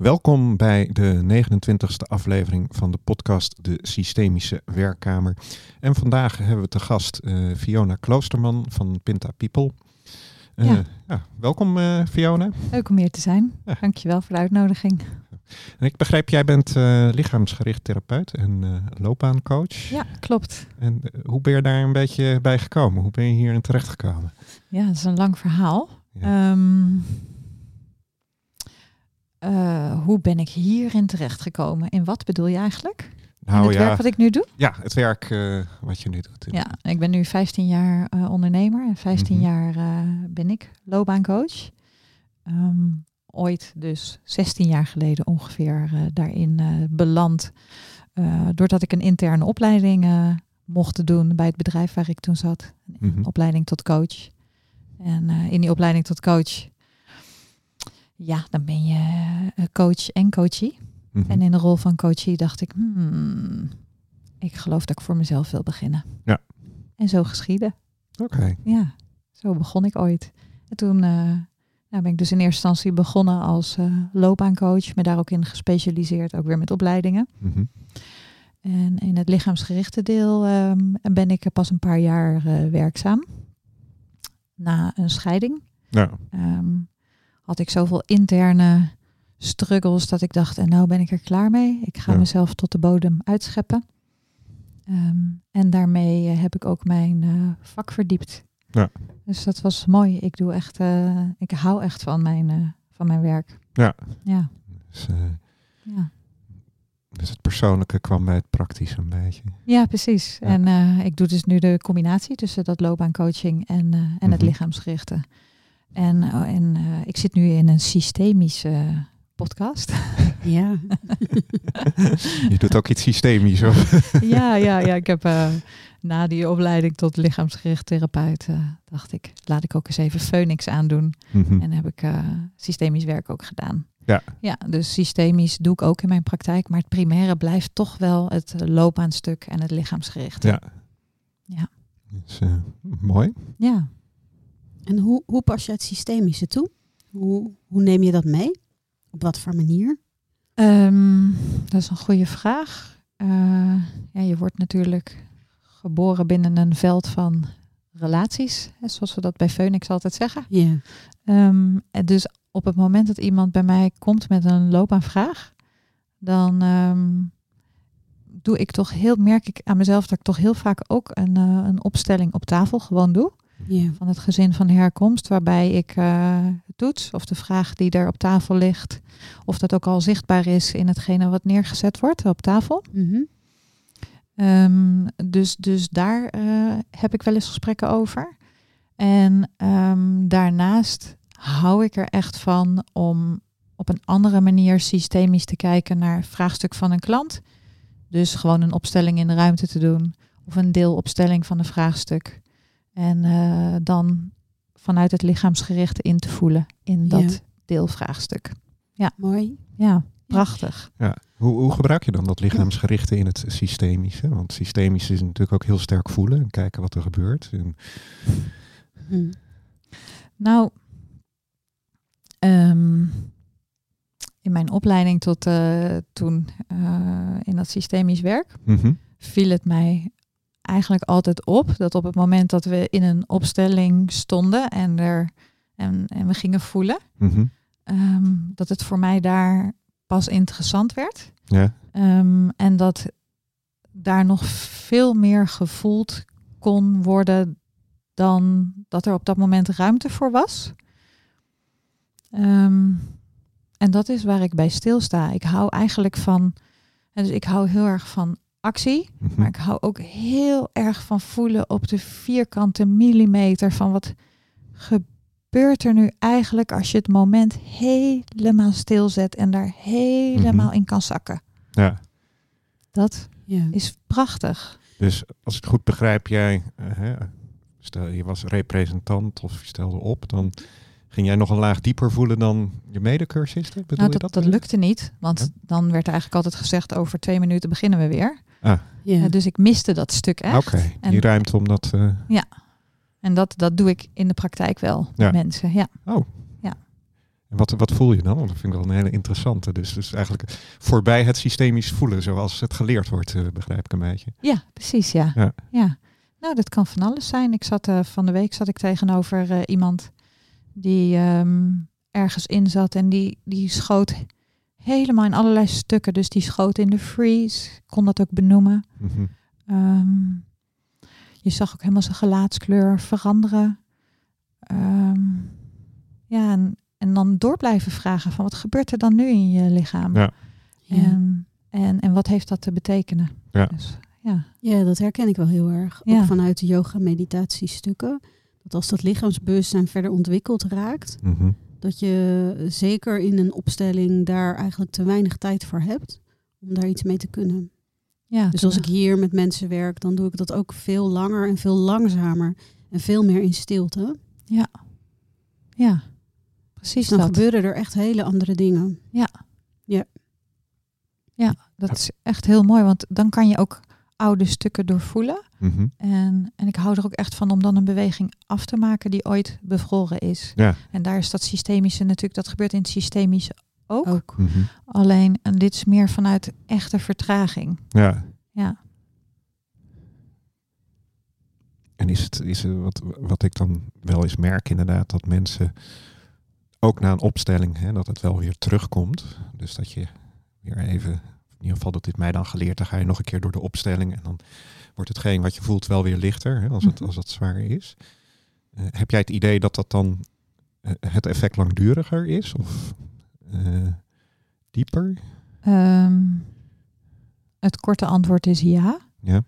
Welkom bij de 29e aflevering van de podcast De Systemische Werkkamer. En vandaag hebben we te gast uh, Fiona Kloosterman van Pinta People. Uh, ja. ja. welkom uh, Fiona. Leuk om hier te zijn. Ja. Dankjewel voor de uitnodiging. En ik begrijp, jij bent lichaamsgericht therapeut en loopbaancoach. Ja, klopt. En hoe ben je daar een beetje bij gekomen? Hoe ben je hierin terechtgekomen? Ja, dat is een lang verhaal. Ja. Um, uh, hoe ben ik hierin terechtgekomen? In wat bedoel je eigenlijk? Nou, het ja, werk wat ik nu doe? Ja, het werk uh, wat je nu doet. Ja, ik ben nu 15 jaar uh, ondernemer en 15 mm -hmm. jaar ben ik loopbaancoach. Um, ooit dus 16 jaar geleden ongeveer daarin beland. doordat ik een interne opleiding mocht doen bij het bedrijf waar ik toen zat. Mm -hmm. opleiding tot coach. En in die opleiding tot coach ja, dan ben je eh, coach en coachie. Mhm. En in de rol van coachie dacht ik, hmm, ik geloof dat ik voor mezelf wil beginnen. Ja. En zo geschieden. Oké. Ja, zo begon ik ooit. En toen uh, nou ben ik dus in eerste instantie begonnen als uh, loopbaancoach, me daar ook in gespecialiseerd, ook weer met opleidingen. Mhm. En in het lichaamsgerichte deel um, ben ik pas een paar jaar uh, werkzaam. Na een scheiding. Ja. Um, had ik zoveel interne struggles dat ik dacht, en nou ben ik er klaar mee. Ik ga mezelf tot de bodem uitscheppen. Um, en daarmee uh, heb ik ook mijn uh, vak verdiept. Ja. Dus dat was mooi. Ik doe echt, uh, ik hou echt van mijn, van mijn werk. Ja. Ja. Dus, ja. dus het persoonlijke kwam bij het praktische een beetje. Ja, precies. Ja. En ik doe dus nu de combinatie tussen dat loopbaancoaching en, en het lichaamsgerichte. En, oh, en uh, ik zit nu in een systemische podcast. Ja. Je doet ook iets systemisch, hoor. ja, ja, ja. Ik heb uh, na die opleiding tot lichaamsgericht therapeut, uh, dacht ik, laat ik ook eens even Phoenix aandoen. Mm -hmm. En heb ik systemisch werk ook gedaan. Ja. ja, dus systemisch doe ik ook in mijn praktijk, maar het primaire blijft toch wel het loopbaanstuk en het lichaamsgericht. Ja. Ja. Dus, mooi. Ja. En hoe, hoe pas je het systemische toe? Hoe, hoe neem je dat mee? Op wat voor manier? Um, dat is een goede vraag. Uh, ja, je wordt natuurlijk geboren binnen een veld van relaties, hè, zoals we dat bij Phoenix altijd zeggen. Yeah. Um, dus op het moment dat iemand bij mij komt met een loopaanvraag, dan um, doe ik toch heel, merk ik aan mezelf dat ik toch heel vaak ook een, uh, een opstelling op tafel gewoon doe yeah. van het gezin van herkomst, waarbij ik uh, toets of de vraag die er op tafel ligt, of dat ook al zichtbaar is in hetgene wat neergezet wordt op tafel. Mm -hmm. um, dus, dus daar uh, heb ik wel eens gesprekken over. En um, daarnaast hou ik er echt van om op een andere manier systemisch te kijken naar het vraagstuk van een klant. Dus gewoon een opstelling in de ruimte te doen of een deelopstelling van een vraagstuk. En uh, dan vanuit het lichaamsgerichte in te voelen in dat ja. deelvraagstuk. Ja, mooi. Ja, prachtig. Ja. Hoe, hoe gebruik je dan dat lichaamsgerichte in het systemische? Want systemisch is natuurlijk ook heel sterk voelen en kijken wat er gebeurt. En... Hmm. Nou, um, in mijn opleiding tot uh, toen uh, in dat systemisch werk mm -hmm. viel het mij eigenlijk altijd op dat op het moment dat we in een opstelling stonden en, er, en, en we gingen voelen, mm -hmm. um, dat het voor mij daar pas interessant werd. Ja. Um, en dat daar nog veel meer gevoeld kon worden dan dat er op dat moment ruimte voor was. Um, en dat is waar ik bij stilsta. Ik hou eigenlijk van, dus ik hou heel erg van actie. Mhm. Maar ik hou ook heel erg van voelen op de vierkante millimeter van wat gebeurt er nu eigenlijk als je het moment helemaal stilzet en daar helemaal Mm-hmm. in kan zakken. Ja. Dat Ja. is prachtig. Dus als ik het goed begrijp, jij, uh, hè, stel je was representant of je stelde op, dan ging jij nog een laag dieper voelen dan je medecursisten? Bedoel Nou, je dat, dat? dat lukte niet, want Ja. dan werd eigenlijk altijd gezegd over twee minuten beginnen we weer. Ah, Ja. Uh, dus ik miste dat stuk echt. oké. En- Die ruimte om dat... eh, En dat, dat doe ik in de praktijk wel Ja. met mensen. Ja. Oh. Ja. En wat, wat voel je dan? Want dat vind ik wel een hele interessante. Dus, dus eigenlijk voorbij het systemisch voelen, zoals het geleerd wordt, eh, begrijp ik een beetje. Ja, precies, ja. Ja. ja. Nou, dat kan van alles zijn. Ik zat eh, van de week zat ik tegenover eh, iemand die ehm, ergens in zat en die, die schoot helemaal in allerlei stukken. Dus die schoot in de freeze, ik kon dat ook benoemen. Mhm. Ehm, je zag ook helemaal zijn gelaatskleur veranderen. Ehm, ja, en, en dan door blijven vragen van wat gebeurt er dan nu in je lichaam? Ja. En, en, en wat heeft dat te betekenen? Ja. Dus, ja. ja, dat herken ik wel heel erg. Ja. Ook vanuit de yoga-meditatiestukken. Dat als dat lichaamsbewustzijn verder ontwikkeld raakt, Mhm. Dat je zeker in een opstelling daar eigenlijk te weinig tijd voor hebt om daar iets mee te kunnen. Ja, Dus als ik hier met mensen werk, dan doe ik dat ook veel langer en veel langzamer en veel meer in stilte. Ja, precies Dus dan dat. gebeuren er echt hele andere dingen. Dat is echt heel mooi, want dan kan je ook oude stukken doorvoelen. Mhm. En, en ik hou er ook echt van om dan een beweging af te maken die ooit bevroren is. Ja. En daar is dat systemische natuurlijk, dat gebeurt in het systemische ook. Ook. Mhm. Alleen, en dit is meer vanuit echte vertraging. Ja. Ja. En is het, is het wat, wat ik dan wel eens merk inderdaad, dat mensen ook na een opstelling, hè, dat het wel weer terugkomt. Dus dat je weer even, ieder geval dat dit mij dan geleerd, dan ga je nog een keer door de opstelling en dan wordt hetgeen wat je voelt wel weer lichter, hè, als, het, Mhm. als het zwaar is. Eh, heb jij het idee dat dat dan eh, het effect langduriger is of eh, dieper? Ehm, het korte antwoord is ja. Ja.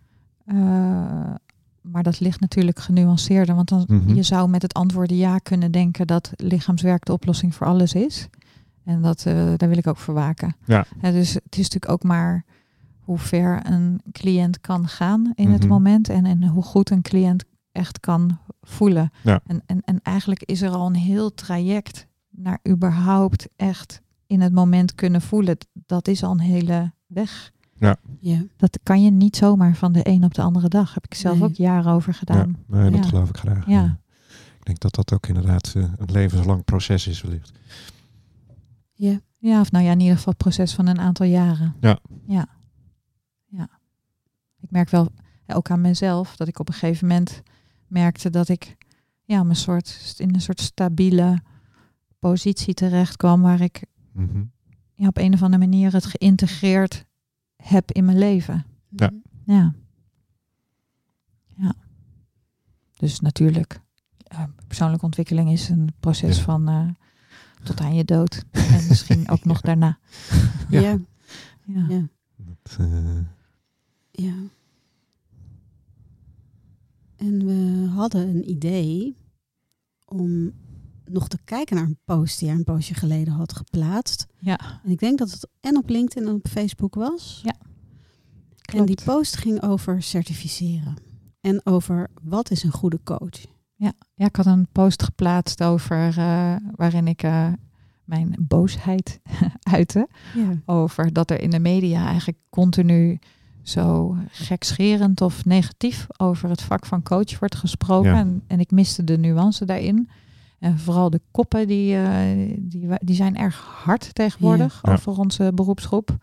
Maar dat ligt natuurlijk genuanceerder. Want dan, Mhm. je zou met het antwoord ja kunnen denken dat lichaamswerk de oplossing voor alles is. En dat, eh, daar wil ik ook voor waken. Ja. dus het is natuurlijk ook maar hoe ver een cliënt kan gaan in het Mhm. moment. En, en hoe goed een cliënt echt kan voelen. Ja. En, en, en eigenlijk is er al een heel traject naar überhaupt echt in het moment kunnen voelen. Dat is al een hele weg. Ja. Dat kan je niet zomaar van de een op de andere dag. Heb ik zelf Nee. ook jaren over gedaan. Ja, nee, dat Ja. geloof ik graag. Ja. Ik denk dat dat ook inderdaad eh, een levenslang proces is wellicht. Ja. Ja, of nou ja, in ieder geval het proces van een aantal jaren. Ja. Ja. ja. Ik merk wel, ja, ook aan mezelf, dat ik op een gegeven moment merkte dat ik ja, een soort, in een soort stabiele positie terecht kwam waar ik Mhm. ja, op een of andere manier het geïntegreerd heb in mijn leven. Ja. Ja. Ja. Dus natuurlijk, eh, persoonlijke ontwikkeling is een proces Ja. van eh, tot aan je dood. En misschien ook nog daarna. Ja. Ja. Ja. Ja. Dat, eh, Ja. En we hadden een idee om nog te kijken naar een post die jij een poosje geleden had geplaatst. ja. En ik denk dat het en op LinkedIn en op Facebook was. Ja, En die post ging over certificeren. En over wat is een goede coach. Ja, ja, ik had een post geplaatst over eh, waarin ik eh, mijn boosheid uitte. Ja. Over dat er in de media eigenlijk continu zo gekscherend of negatief over het vak van coach wordt gesproken. Ja. En, en ik miste de nuance daarin. En vooral de koppen die, eh, die, die zijn erg hard tegenwoordig Ja. Over onze beroepsgroep.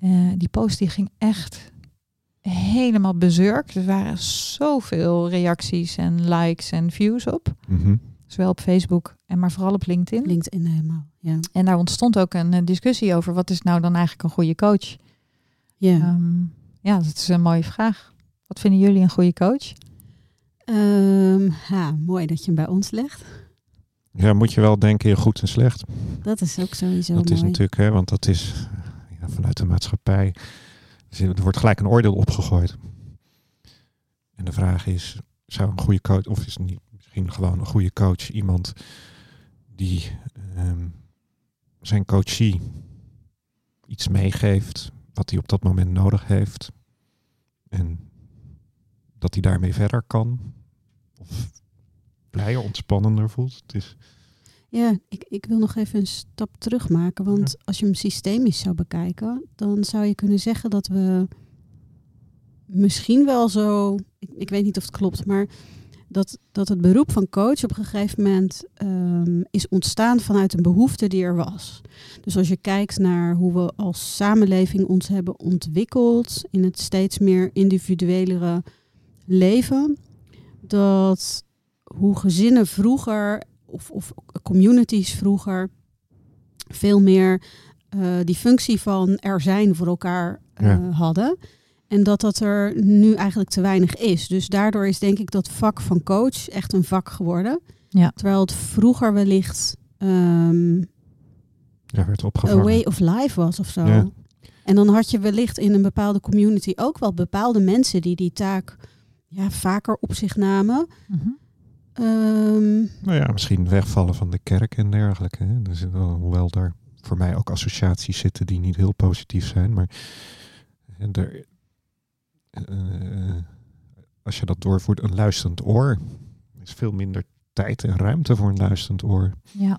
Eh, die post die ging echt helemaal bezurk. Er waren zoveel reacties en likes en views op. mhm. Zowel op Facebook en maar vooral op LinkedIn. LinkedIn helemaal. Ja. En daar ontstond ook een eh, discussie over wat is nou dan eigenlijk een goede coach. Ja. Ehm, ja, dat is een mooie vraag. Wat vinden jullie een goede coach? Ehm, ha, mooi dat je hem bij ons legt. Ja, moet je wel denken in goed en slecht. Dat is ook sowieso dat mooi. is natuurlijk, hè, want dat is ja, vanuit de maatschappij. Dus Er wordt gelijk een oordeel opgegooid. En de vraag is, zou een goede coach, of is niet misschien gewoon een goede coach iemand die ehm, zijn coachie iets meegeeft wat hij op dat moment nodig heeft. En dat hij daarmee verder kan. Of blijer, ontspannender voelt. Het is, Ja, ik, ik wil nog even een stap terug maken. Want als je hem systemisch zou bekijken, dan zou je kunnen zeggen dat we misschien wel zo. Ik, ik weet niet of het klopt, maar dat, dat het beroep van coach op een gegeven moment ehm, is ontstaan vanuit een behoefte die er was. Dus als je kijkt naar hoe we als samenleving ons hebben ontwikkeld in het steeds meer individuelere leven, dat hoe gezinnen vroeger of, of communities vroeger veel meer uh, die functie van er zijn voor elkaar uh, ja. hadden. En dat dat er nu eigenlijk te weinig is. Dus daardoor is denk ik dat vak van coach echt een vak geworden. Ja. Terwijl het vroeger wellicht um, ja, werd a way of life was of zo. Ja. En dan had je wellicht in een bepaalde community ook wel bepaalde mensen die die taak ja, vaker op zich namen. Mhm. Um, Nou ja, misschien wegvallen van de kerk en dergelijke. Hè. Dus, hoewel daar voor mij ook associaties zitten die niet heel positief zijn. Maar er, uh, als je dat doorvoert, een luisterend oor. is veel minder tijd en ruimte voor een luisterend oor. Ja,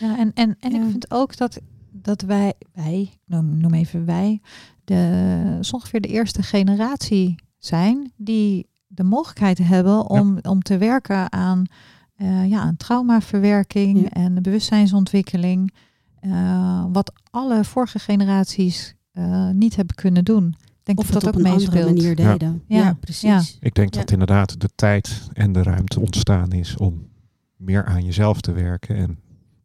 ja en, en, en Ja. ik vind ook dat, dat wij, wij, noem, noem even wij, de, ongeveer de eerste generatie zijn die de mogelijkheid hebben om, om te werken aan, eh, ja, aan traumaverwerking Ja. en de bewustzijnsontwikkeling. eh, wat alle vorige generaties eh, niet hebben kunnen doen. Ik denk of dat dat op ook een andere meespeelt. manier Ja. deden. Ja. Ja, precies. Ik denk Ja. dat inderdaad de tijd en de ruimte ontstaan is om meer aan jezelf te werken en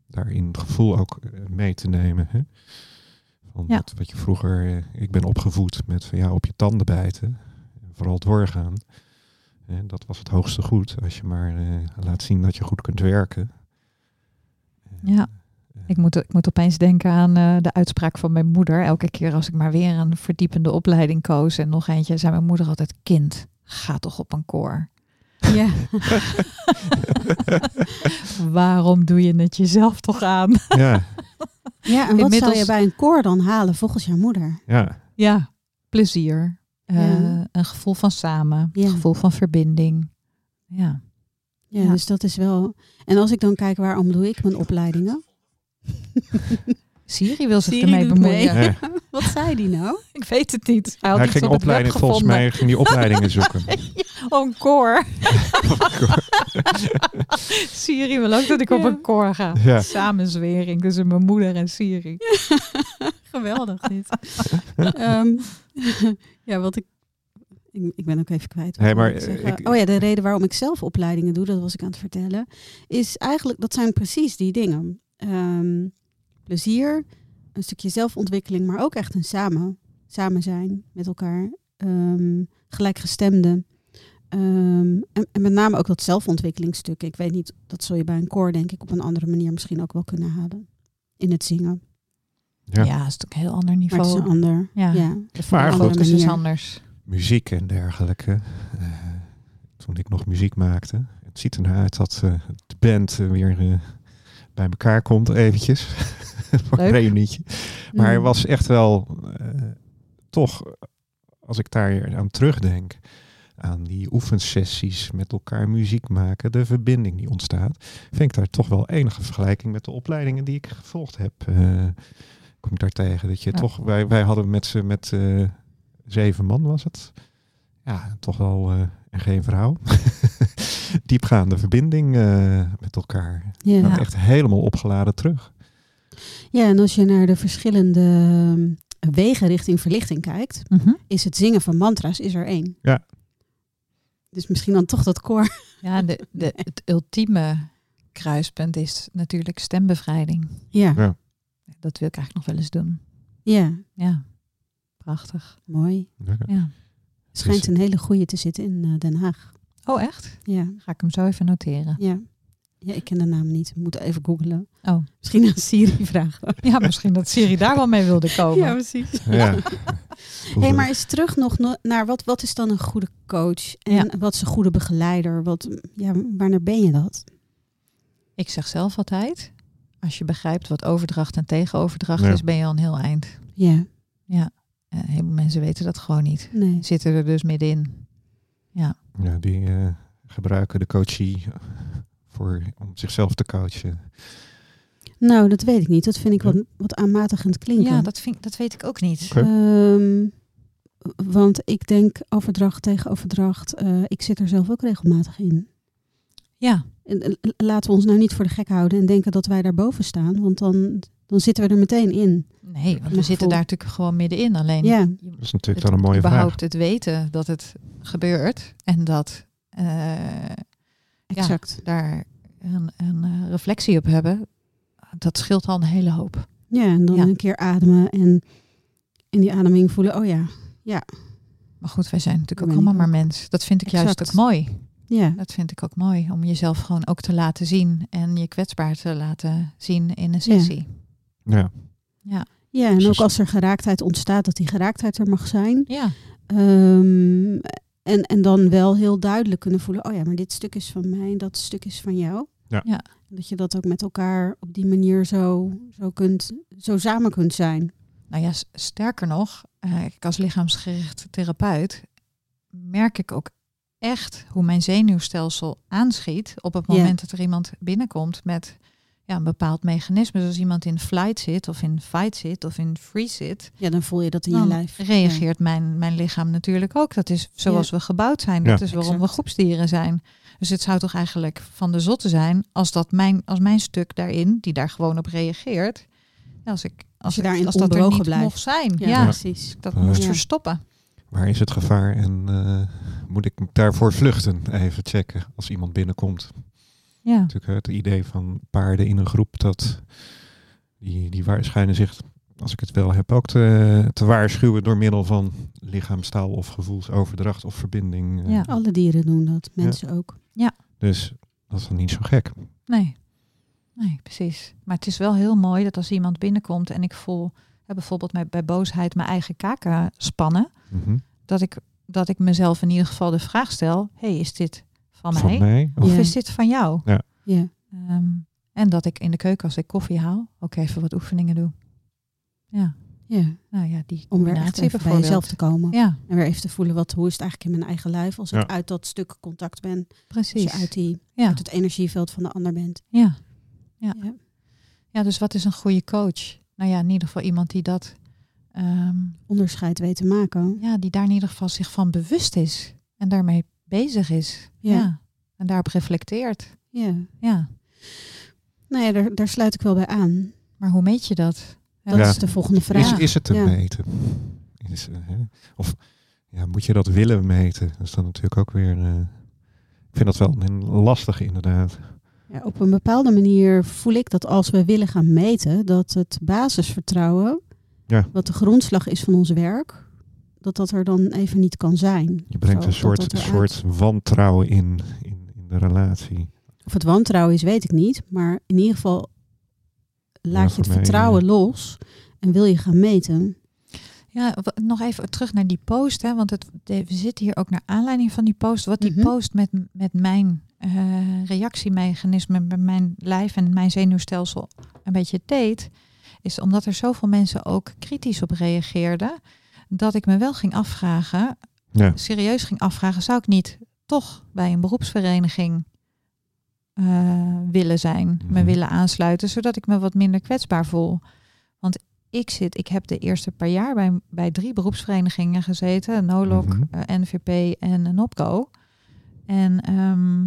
daarin het gevoel ook mee te nemen. Hè? Van Ja. wat, wat je vroeger, ik ben opgevoed met van ja, op je tanden bijten, en vooral doorgaan. En dat was het hoogste goed, als je maar eh, laat zien dat je goed kunt werken. Ja. Ik moet, ik moet opeens denken aan eh, de uitspraak van mijn moeder. Elke keer als ik maar weer een verdiepende opleiding koos en nog eentje, zei mijn moeder altijd: Kind, ga toch op een koor. Ja. Waarom doe je het jezelf toch aan? Ja, ja, en wat Inmiddels- zou je bij een koor dan halen volgens jouw moeder? ja, Ja, plezier. Eh. Een gevoel van samen. Een gevoel van verbinding. Ja. Ja, Ja. dus dat is wel. En als ik dan kijk waarom doe ik mijn opleidingen? Siri wil zich Siri ermee bemoeien. mee. Ja. Wat zei die nou? Ik weet het niet. Hij had Hij ging op opleiding, volgens mij ging die opleidingen zoeken. Een koor. Siri wil ook dat ik op een koor ga. Ja. Samenzwering tussen mijn moeder en Siri. Geweldig dit. Ehm, ja, wat ik, ik. Ben ook even kwijt. ik maar, eh, ik- oh ja, de reden waarom ik zelf opleidingen doe, dat was ik aan het vertellen, is eigenlijk dat zijn precies die dingen. Ehm, plezier, een stukje zelfontwikkeling, maar ook echt een samen, samen zijn met elkaar, Ehm, gelijkgestemden. Ehm, en, en met name ook dat zelfontwikkelingsstuk. Ik weet niet, dat zul je bij een koor denk ik op een andere manier misschien ook wel kunnen halen. In het zingen. Ja, Ja. dat is natuurlijk een heel ander Maar het is niveau. een ander. Ja. ja. Maar goed. is anders. muziek en dergelijke. Eh, toen ik nog muziek maakte. Het ziet er nou uit dat eh, de band eh, weer eh, bij elkaar komt eventjes. Voor een reunietje. Maar er Mm. was echt wel eh, toch, als ik daar aan terugdenk, aan die oefensessies met elkaar muziek maken, de verbinding die ontstaat, vind ik daar toch wel enige vergelijking met de opleidingen die ik gevolgd heb. eh, kom ik daar tegen dat je Ja. toch, wij, wij hadden met z'n met eh, zeven man was het. Ja, toch wel, en geen vrouw. Diepgaande verbinding eh, met elkaar. Ja. Echt helemaal opgeladen terug. Ja, en als je naar de verschillende ehm, wegen richting verlichting kijkt, Mhm. is het zingen van mantra's is er één. Ja. Dus misschien dan toch dat koor. Ja, de, de, het ultieme kruispunt is natuurlijk stembevrijding. Ja, Ja. Dat wil ik eigenlijk nog wel eens doen. ja, Ja, prachtig. mooi. Ja. Ja. Het schijnt Dus- een hele goeie te zitten in eh, Den Haag. Oh, echt? Ja, Ga ik hem zo even noteren. ja. Ja, ik ken de naam niet. We moeten even googlen. Oh, Misschien aan Siri vragen. ja, misschien dat Siri daar wel mee wilde komen. precies. Ja. hey, maar eens terug nog no- naar wat, wat is dan een goede coach? En Ja. wat is een goede begeleider? Wat, ja, wanneer ben je dat? Ik zeg zelf altijd, als je begrijpt wat overdracht en tegenoverdracht Ja. is, ben je al een heel eind. Ja, Ja, uh, heel veel mensen weten dat gewoon niet. nee. Zitten er dus middenin. Ja, Ja, die eh, gebruiken de coachie voor, om zichzelf te coachen. Nou, dat weet ik niet. Dat vind ik wat, wat aanmatigend klinken. ja dat, vind, dat weet ik ook niet. Oké. Ehm, want ik denk overdracht tegen overdracht. eh, ik zit er zelf ook regelmatig in. Ja, En, eh, laten we ons nou niet voor de gek houden en denken dat wij daarboven staan. Want dan, dan zitten we er meteen in. nee, want we gevoel. zitten daar natuurlijk gewoon middenin. Alleen Ja, Dat is natuurlijk het, dan een mooie vraag. überhaupt het weten dat het gebeurt en dat eh, exact. daar een, een eh, reflectie op hebben, dat scheelt al een hele hoop. Ja, en dan Ja. een keer ademen en in die ademing voelen, oh ja, Maar goed, wij zijn natuurlijk ook allemaal maar mens. Dat vind ik juist ook mooi. ja, Dat vind ik ook mooi. Om jezelf gewoon ook te laten zien en je kwetsbaar te laten zien in een sessie. Ja, ja. En Precies. ook als er geraaktheid ontstaat, dat die geraaktheid er mag zijn. Ja, Ehm, en, en dan wel heel duidelijk kunnen voelen, oh ja, maar dit stuk is van mij en dat stuk is van jou. Ja. Ja. Dat je dat ook met elkaar op die manier zo, zo, kunt, zo samen kunt zijn. nou ja, sterker nog, eh, ik als lichaamsgericht therapeut merk ik ook echt hoe mijn zenuwstelsel aanschiet op het Ja. moment dat er iemand binnenkomt met ja, een bepaald mechanisme. Dus als iemand in flight zit of in fight zit of in freeze zit, Ja, dan voel je dat in je lijf. reageert mijn, mijn lichaam natuurlijk ook. Dat is zoals we gebouwd zijn. Ja. Dat is waarom we groepsdieren zijn. Dus het zou toch eigenlijk van de zotte zijn als dat mijn, als mijn stuk daarin, die daar gewoon op reageert, ja, als ik als, je daarin als dat er niet blijft. mocht zijn, Ja, ja, precies. dat Ja. moest Ja. verstoppen. waar is het gevaar en eh, moet ik daarvoor vluchten? Even checken als iemand binnenkomt. Ja, Natuurlijk het idee van paarden in een groep, dat die, die waar- schijnen zich, als ik het wel heb, ook te, te waarschuwen door middel van lichaamstaal of gevoelsoverdracht of verbinding. eh. Ja. Alle dieren doen dat, mensen ook. Dus dat is dan niet zo gek. nee. Nee, precies. Maar het is wel heel mooi dat als iemand binnenkomt en ik voel hè, bijvoorbeeld bij, bij boosheid mijn eigen kaken spannen, Mhm. dat ik, dat ik mezelf in ieder geval de vraag stel, hey, is dit van mij? Van mij? Of- is dit van jou? Ja, Ehm, en dat ik in de keuken als ik koffie haal, ook even wat oefeningen doe. Ja, ja. nou ja, die Om weer echt even bij jezelf te komen. Ja, En weer even te voelen, wat, hoe is het eigenlijk in mijn eigen lijf als Ja. ik uit dat stuk contact ben. Als precies. je uit, die, Ja, uit het energieveld van de ander bent. ja. Ja. Ja. ja, dus wat is een goede coach? Nou ja, in ieder geval iemand die dat, ehm, Onderscheid weten maken. ja, die daar in ieder geval zich van bewust is en daarmee bezig is. Ja. Ja. En daarop reflecteert. Ja. Ja, Nou ja, daar, daar sluit ik wel bij aan. maar hoe meet je dat? Dat Ja. is de volgende vraag. Is, is het te Ja. meten? Is, eh, hè? Of ja, moet je dat willen meten? Dat is dan natuurlijk ook weer. eh, ik vind dat wel een lastige inderdaad. Ja, op een bepaalde manier voel ik dat als we willen gaan meten, dat het basisvertrouwen, Ja. wat de grondslag is van ons werk, dat dat er dan even niet kan zijn. Je brengt Zo, een soort, dat soort wantrouwen in, in, in de relatie. Of het wantrouwen is, weet ik niet. Maar in ieder geval laat je het mij, vertrouwen eh, los en wil je gaan meten. Ja, nog even terug naar die post, hè, want het, we zitten hier ook naar aanleiding van die post. Wat die Mhm. post met, met mijn eh, reactiemechanisme, met mijn lijf en mijn zenuwstelsel een beetje deed, is omdat er zoveel mensen ook kritisch op reageerden, dat ik me wel ging afvragen, Ja, serieus ging afvragen, zou ik niet toch bij een beroepsvereniging eh, willen zijn, me Mhm. willen aansluiten, zodat ik me wat minder kwetsbaar voel. Want ik zit, ik heb de eerste paar jaar bij, bij drie beroepsverenigingen gezeten, NOLOC, Mhm. eh, NVP en NOPCO. En ehm,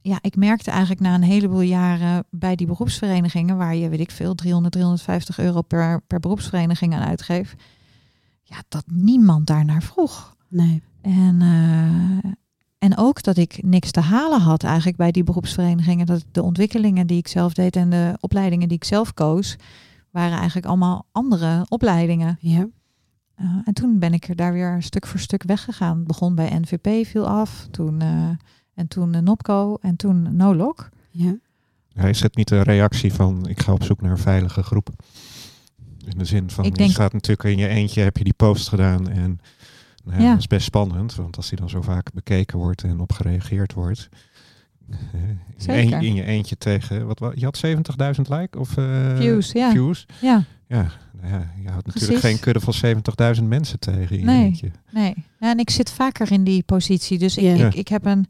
ja, ik merkte eigenlijk na een heleboel jaren bij die beroepsverenigingen, waar je, weet ik veel, 300, 350 euro per, per beroepsvereniging aan uitgeeft, ja, dat niemand daarnaar vroeg. Nee. En, eh, en ook dat ik niks te halen had eigenlijk bij die beroepsverenigingen. Dat de ontwikkelingen die ik zelf deed en de opleidingen die ik zelf koos, waren eigenlijk allemaal andere opleidingen. Ja. Uh, en toen ben ik er daar weer stuk voor stuk weggegaan. Het begon bij NVP, viel af. Toen, uh, en toen NOPCO en toen NOLOC. Ja. ja, is het niet een reactie van ik ga op zoek naar een veilige groep? In de zin van, Ik je denk- staat natuurlijk in je eentje, heb je die post gedaan en nou ja, Ja. dat is best spannend, want als die dan zo vaak bekeken wordt en op gereageerd wordt. In je, Zeker. een- in je eentje tegen, wat, wa- je had 70.000 like of eh, Views, ja. views? Ja, Ja, nou ja, je houdt natuurlijk Precies. geen kudde van 70.000 mensen tegen in je Nee. eentje. nee. Ja, en ik zit vaker in die positie. Dus ik, Ja. ik, ik heb een,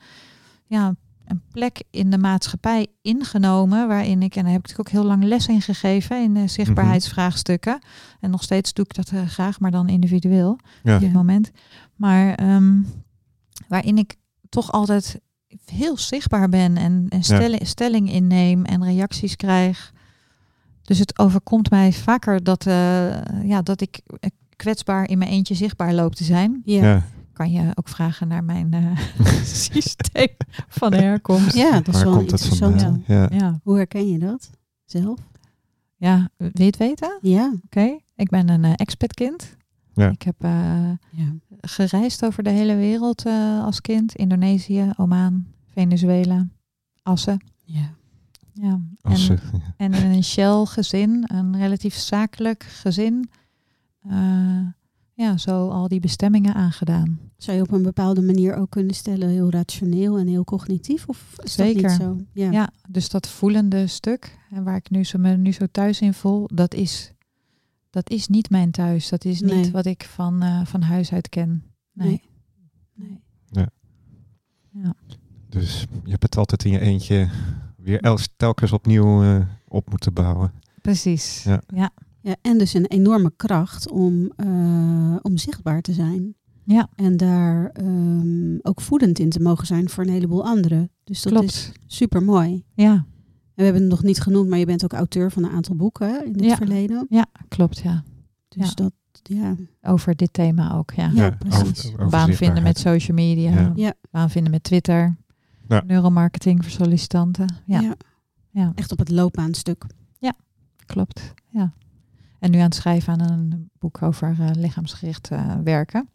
ja, een plek in de maatschappij ingenomen. Waarin ik, en daar heb ik natuurlijk ook heel lang les in gegeven. In eh, zichtbaarheidsvraagstukken. En nog steeds doe ik dat eh, graag, maar dan individueel. Ja. op dit moment. Maar ehm, waarin ik toch altijd heel zichtbaar ben en, en stelling, stelling inneem en reacties krijg. Dus het overkomt mij vaker dat, eh, ja, dat ik kwetsbaar in mijn eentje zichtbaar loop te zijn. Ja. Ja. Kan je ook vragen naar mijn eh, systeem van herkomst. Ja, dat is Waar wel komt het interessant. vandaan? Ja. Ja, Hoe herken je dat zelf? ja wil je het weten? Ja. Oké, ik ben een eh, expatkind. Ja. Ik heb eh, ja. gereisd over de hele wereld eh, als kind. Indonesië, Oman, Venezuela, Assen. ja. Ja. Als, en, en in een Shell gezin, een relatief zakelijk gezin. Ja, zo al die bestemmingen aangedaan. Zou je op een bepaalde manier ook kunnen stellen, heel rationeel en heel cognitief? Of is dat Zeker. niet zo? Ja. Ja. dus dat voelende stuk, en waar ik nu zo, me nu zo thuis in voel, dat is, dat is niet mijn thuis. Dat is Nee. niet wat ik van, eh, van huis uit ken. Nee. Nee. nee. Ja. Ja. dus je hebt het altijd in je eentje weer telkens opnieuw eh, op moeten bouwen. Precies. Ja. Ja. Ja, en dus een enorme kracht om, eh, om zichtbaar te zijn. Ja. En daar ehm, ook voedend in te mogen zijn voor een heleboel anderen. Dus dat Klopt. is super mooi. Ja, En we hebben het nog niet genoemd, maar je bent ook auteur van een aantal boeken in het Ja. verleden. ja, klopt. Ja. Dus Ja. dat, ja. Over dit thema ook. Ja. Ja, precies. over- over Baan vinden met social media. Ja. Ja. Baan vinden met Twitter. Ja. Neuromarketing voor sollicitanten. Ja, Ja. Ja. Echt op het loopbaanstuk. klopt. Ja. En nu aan het schrijven aan een boek over eh, lichaamsgericht eh, werken.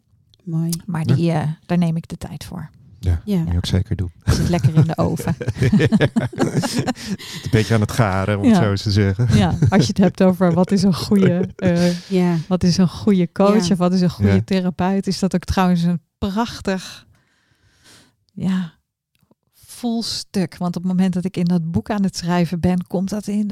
Mooi. Maar die, eh, daar neem ik de tijd voor. Ja, Ja. moet je ook zeker doen. Het zit lekker in de oven. een beetje aan het garen, om Ja. het zo eens te zeggen. Ja, als je het hebt over wat is een goede, eh, Ja. wat is een goede coach Ja. of wat is een goede Ja. therapeut, is dat ook trouwens een prachtig, ja, vol stuk. Want op het moment dat ik in dat boek aan het schrijven ben, komt dat in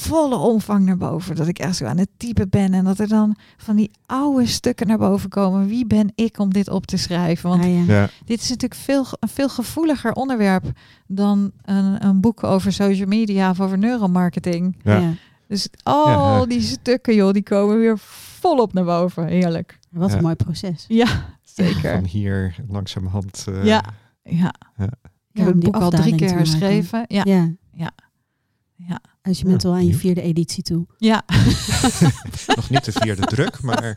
volle omvang naar boven. Dat ik echt zo aan het typen ben en dat er dan van die oude stukken naar boven komen. Wie ben ik om dit op te schrijven? Want Ah, ja. Ja, dit is natuurlijk veel, een veel gevoeliger onderwerp dan een, een boek over social media of over neuromarketing. Ja. Ja. Dus al Ja. die stukken, joh, die komen weer volop naar boven. Heerlijk. Wat Ja. een mooi proces. Ja, zeker. van hier langzamerhand. eh, Ja. Ja. Ik heb het die boek al drie keer herschreven. Ja. Ja. Ja. Ja. Dus je bent Ja, al aan je vierde editie toe. Ja. Nog niet de vierde druk, maar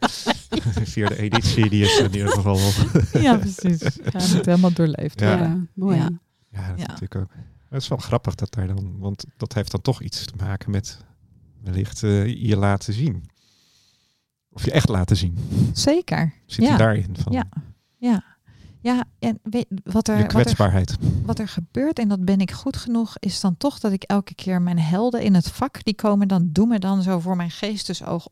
de vierde editie die is er in ieder geval ja, precies. Ja, het helemaal doorleefd Ja. worden. mooi. Ja. Ja, dat Ja. natuurlijk ook. Het is wel grappig dat daar dan, want dat heeft dan toch iets te maken met wellicht eh, je laten zien. Of je echt laten zien. Zeker. Zit Ja. je daarin van Ja. Ja. Ja, en weet, wat, er, je wat, er, wat er gebeurt, en dat ben ik goed genoeg, is dan toch dat ik elke keer mijn helden in het vak, die komen dan, doen me dan zo voor mijn geestesoog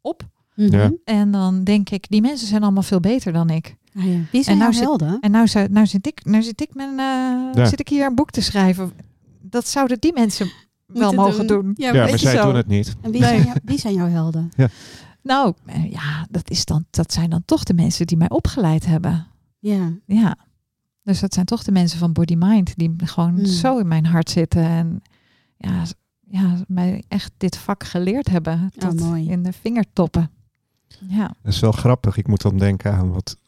op. Mhm. Ja. En dan denk ik, die mensen zijn allemaal veel beter dan ik. Ah, ja. Wie zijn En nou zit- helden? En nou, zou, nou, zit, ik, nou zit ik mijn, eh, Ja. zit ik hier een boek te schrijven. Dat zouden die mensen wel Moeten mogen doen. Ja, Ja, maar zij zo. doen het niet. En wie, Nee. zijn jou- wie zijn jouw helden? Nou, eh, ja, dat, is dan, dat zijn dan toch de mensen die mij opgeleid hebben. Ja. Ja. Dus dat zijn toch de mensen van Body Mind die gewoon Mm. zo in mijn hart zitten. En ja, ja, mij echt dit vak geleerd hebben. Oh, Tot mooi. in de vingertoppen. Ja, Dat is wel grappig. Ik moet dan denken aan wat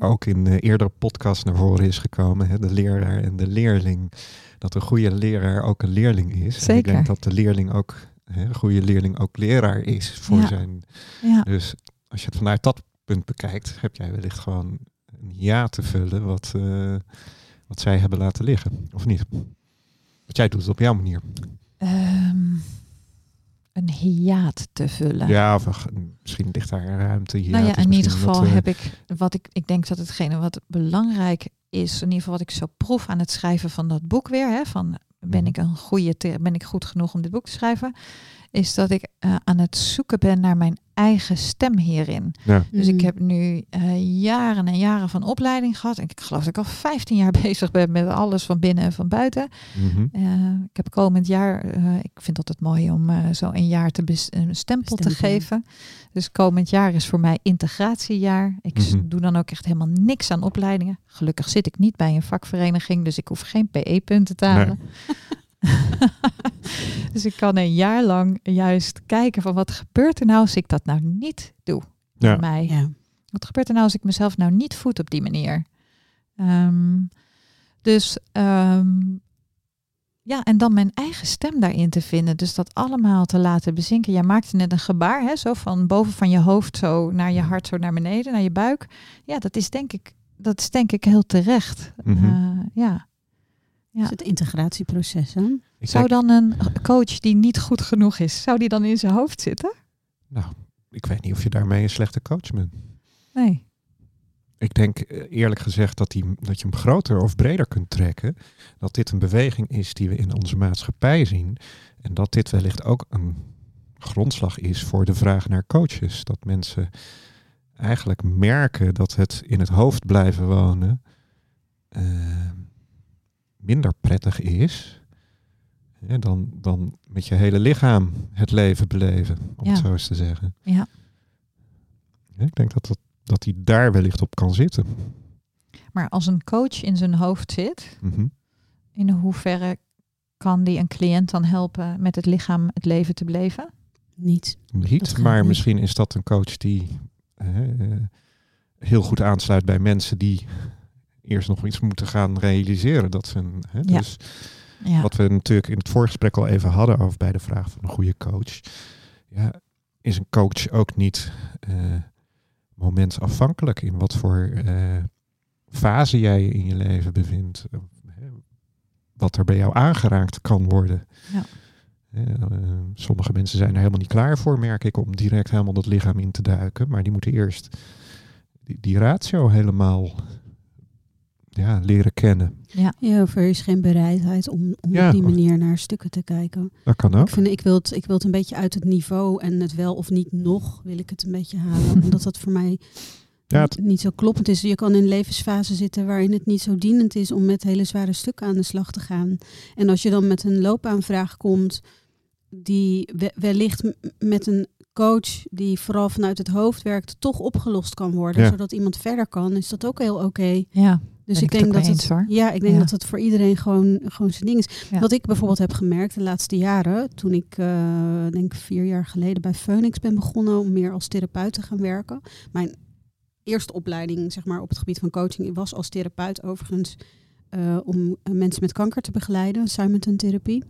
ook in eh, eerdere podcasts naar voren is gekomen. Hè? De leraar en de leerling. Dat een goede leraar ook een leerling is. En ik Zeker. denk dat de leerling ook, hè, een goede leerling ook leraar is voor Ja. zijn. ja, Dus als je het vanuit dat punt bekijkt, heb jij wellicht gewoon een ja te vullen wat, eh, wat zij hebben laten liggen. Of niet? Want jij doet het op jouw manier. Ehm, een hiaat te vullen. Ja, of misschien ligt daar een ruimte. hier. nou ja, in ieder geval wat, eh, heb ik wat ik, ik denk dat hetgene wat belangrijk is, in ieder geval wat ik zo proef aan het schrijven van dat boek weer, hè, van ben Mhm. ik een goede, ben ik goed genoeg om dit boek te schrijven, is dat ik eh, aan het zoeken ben naar mijn eigen stem hierin. Ja. Dus ik Mhm. heb nu eh, jaren en jaren van opleiding gehad. En ik geloof dat ik al 15 jaar bezig ben met alles van binnen en van buiten. Mhm. Eh, ik heb komend jaar, eh, ik vind het altijd mooi om eh, zo een jaar te bes- een stempel te geven. Dus komend jaar is voor mij integratiejaar. Ik Mhm. doe dan ook echt helemaal niks aan opleidingen. Gelukkig zit ik niet bij een vakvereniging, dus ik hoef geen PE-punten te halen. dus ik kan een jaar lang juist kijken van wat gebeurt er nou als ik dat nou niet doe Ja. bij mij. Ja. Wat gebeurt er nou als ik mezelf nou niet voed op die manier? Ehm, Dus ehm, ja, en dan mijn eigen stem daarin te vinden. Dus dat allemaal te laten bezinken. Jij maakte net een gebaar, hè, zo van boven van je hoofd zo naar je hart, zo naar beneden, naar je buik. Ja, dat is denk ik, dat is denk ik heel terecht. Mhm. Eh, ja. Dat is het integratieproces. Ik Zou denk- dan een coach die niet goed genoeg is, zou die dan in zijn hoofd zitten? nou, ik weet niet of je daarmee een slechte coach bent. Nee. Ik denk eh, eerlijk gezegd dat, die, dat je hem groter of breder kunt trekken. Dat dit een beweging is die we in onze maatschappij zien. En dat dit wellicht ook een grondslag is voor de vraag naar coaches. Dat mensen eigenlijk merken dat het in het hoofd blijven wonen eh, minder prettig is. hè, dan, dan met je hele lichaam het leven beleven, om het zo eens te zeggen. Ja. Ja, ik denk dat, dat, dat hij daar wellicht op kan zitten. Maar als een coach in zijn hoofd zit, Mhm. in hoeverre kan die een cliënt dan helpen met het lichaam het leven te beleven? Niet. Niet, maar niet. misschien is dat een coach die eh, heel goed aansluit bij mensen die eerst nog iets moeten gaan realiseren. Dat ze een, hè, Ja. Dus Ja. wat we natuurlijk in het voorgesprek al even hadden over bij de vraag van een goede coach. Ja, is een coach ook niet eh, momentafhankelijk in wat voor eh, fase jij je in je leven bevindt. Wat er bij jou aangeraakt kan worden. Ja. Eh, sommige mensen zijn er helemaal niet klaar voor, merk ik, om direct helemaal dat lichaam in te duiken. Maar die moeten eerst die, die ratio helemaal ja, leren kennen. Ja, of er is geen bereidheid om, om Ja, op die of- manier naar stukken te kijken. Dat kan ook. Ik, vind, ik, wil het, ik wil het een beetje uit het niveau en het wel of niet nog, wil ik het een beetje halen. omdat dat voor mij Ja, het- niet zo kloppend is. Je kan in een levensfase zitten waarin het niet zo dienend is om met hele zware stukken aan de slag te gaan. En als je dan met een loopaanvraag komt, die we- wellicht met een coach die vooral vanuit het hoofd werkt, toch opgelost kan worden, Ja. zodat iemand verder kan, is dat ook heel oké. Ja. Dus Ben ik denk dat het, hoor. ja, ik denk Ja. dat het voor iedereen gewoon, gewoon zijn ding is. Ja. Wat ik bijvoorbeeld heb gemerkt de laatste jaren, toen ik eh, denk vier jaar geleden bij Phoenix ben begonnen om meer als therapeut te gaan werken. Mijn eerste opleiding, zeg maar, op het gebied van coaching was als therapeut overigens eh, om eh, mensen met kanker te begeleiden, Simonton therapie.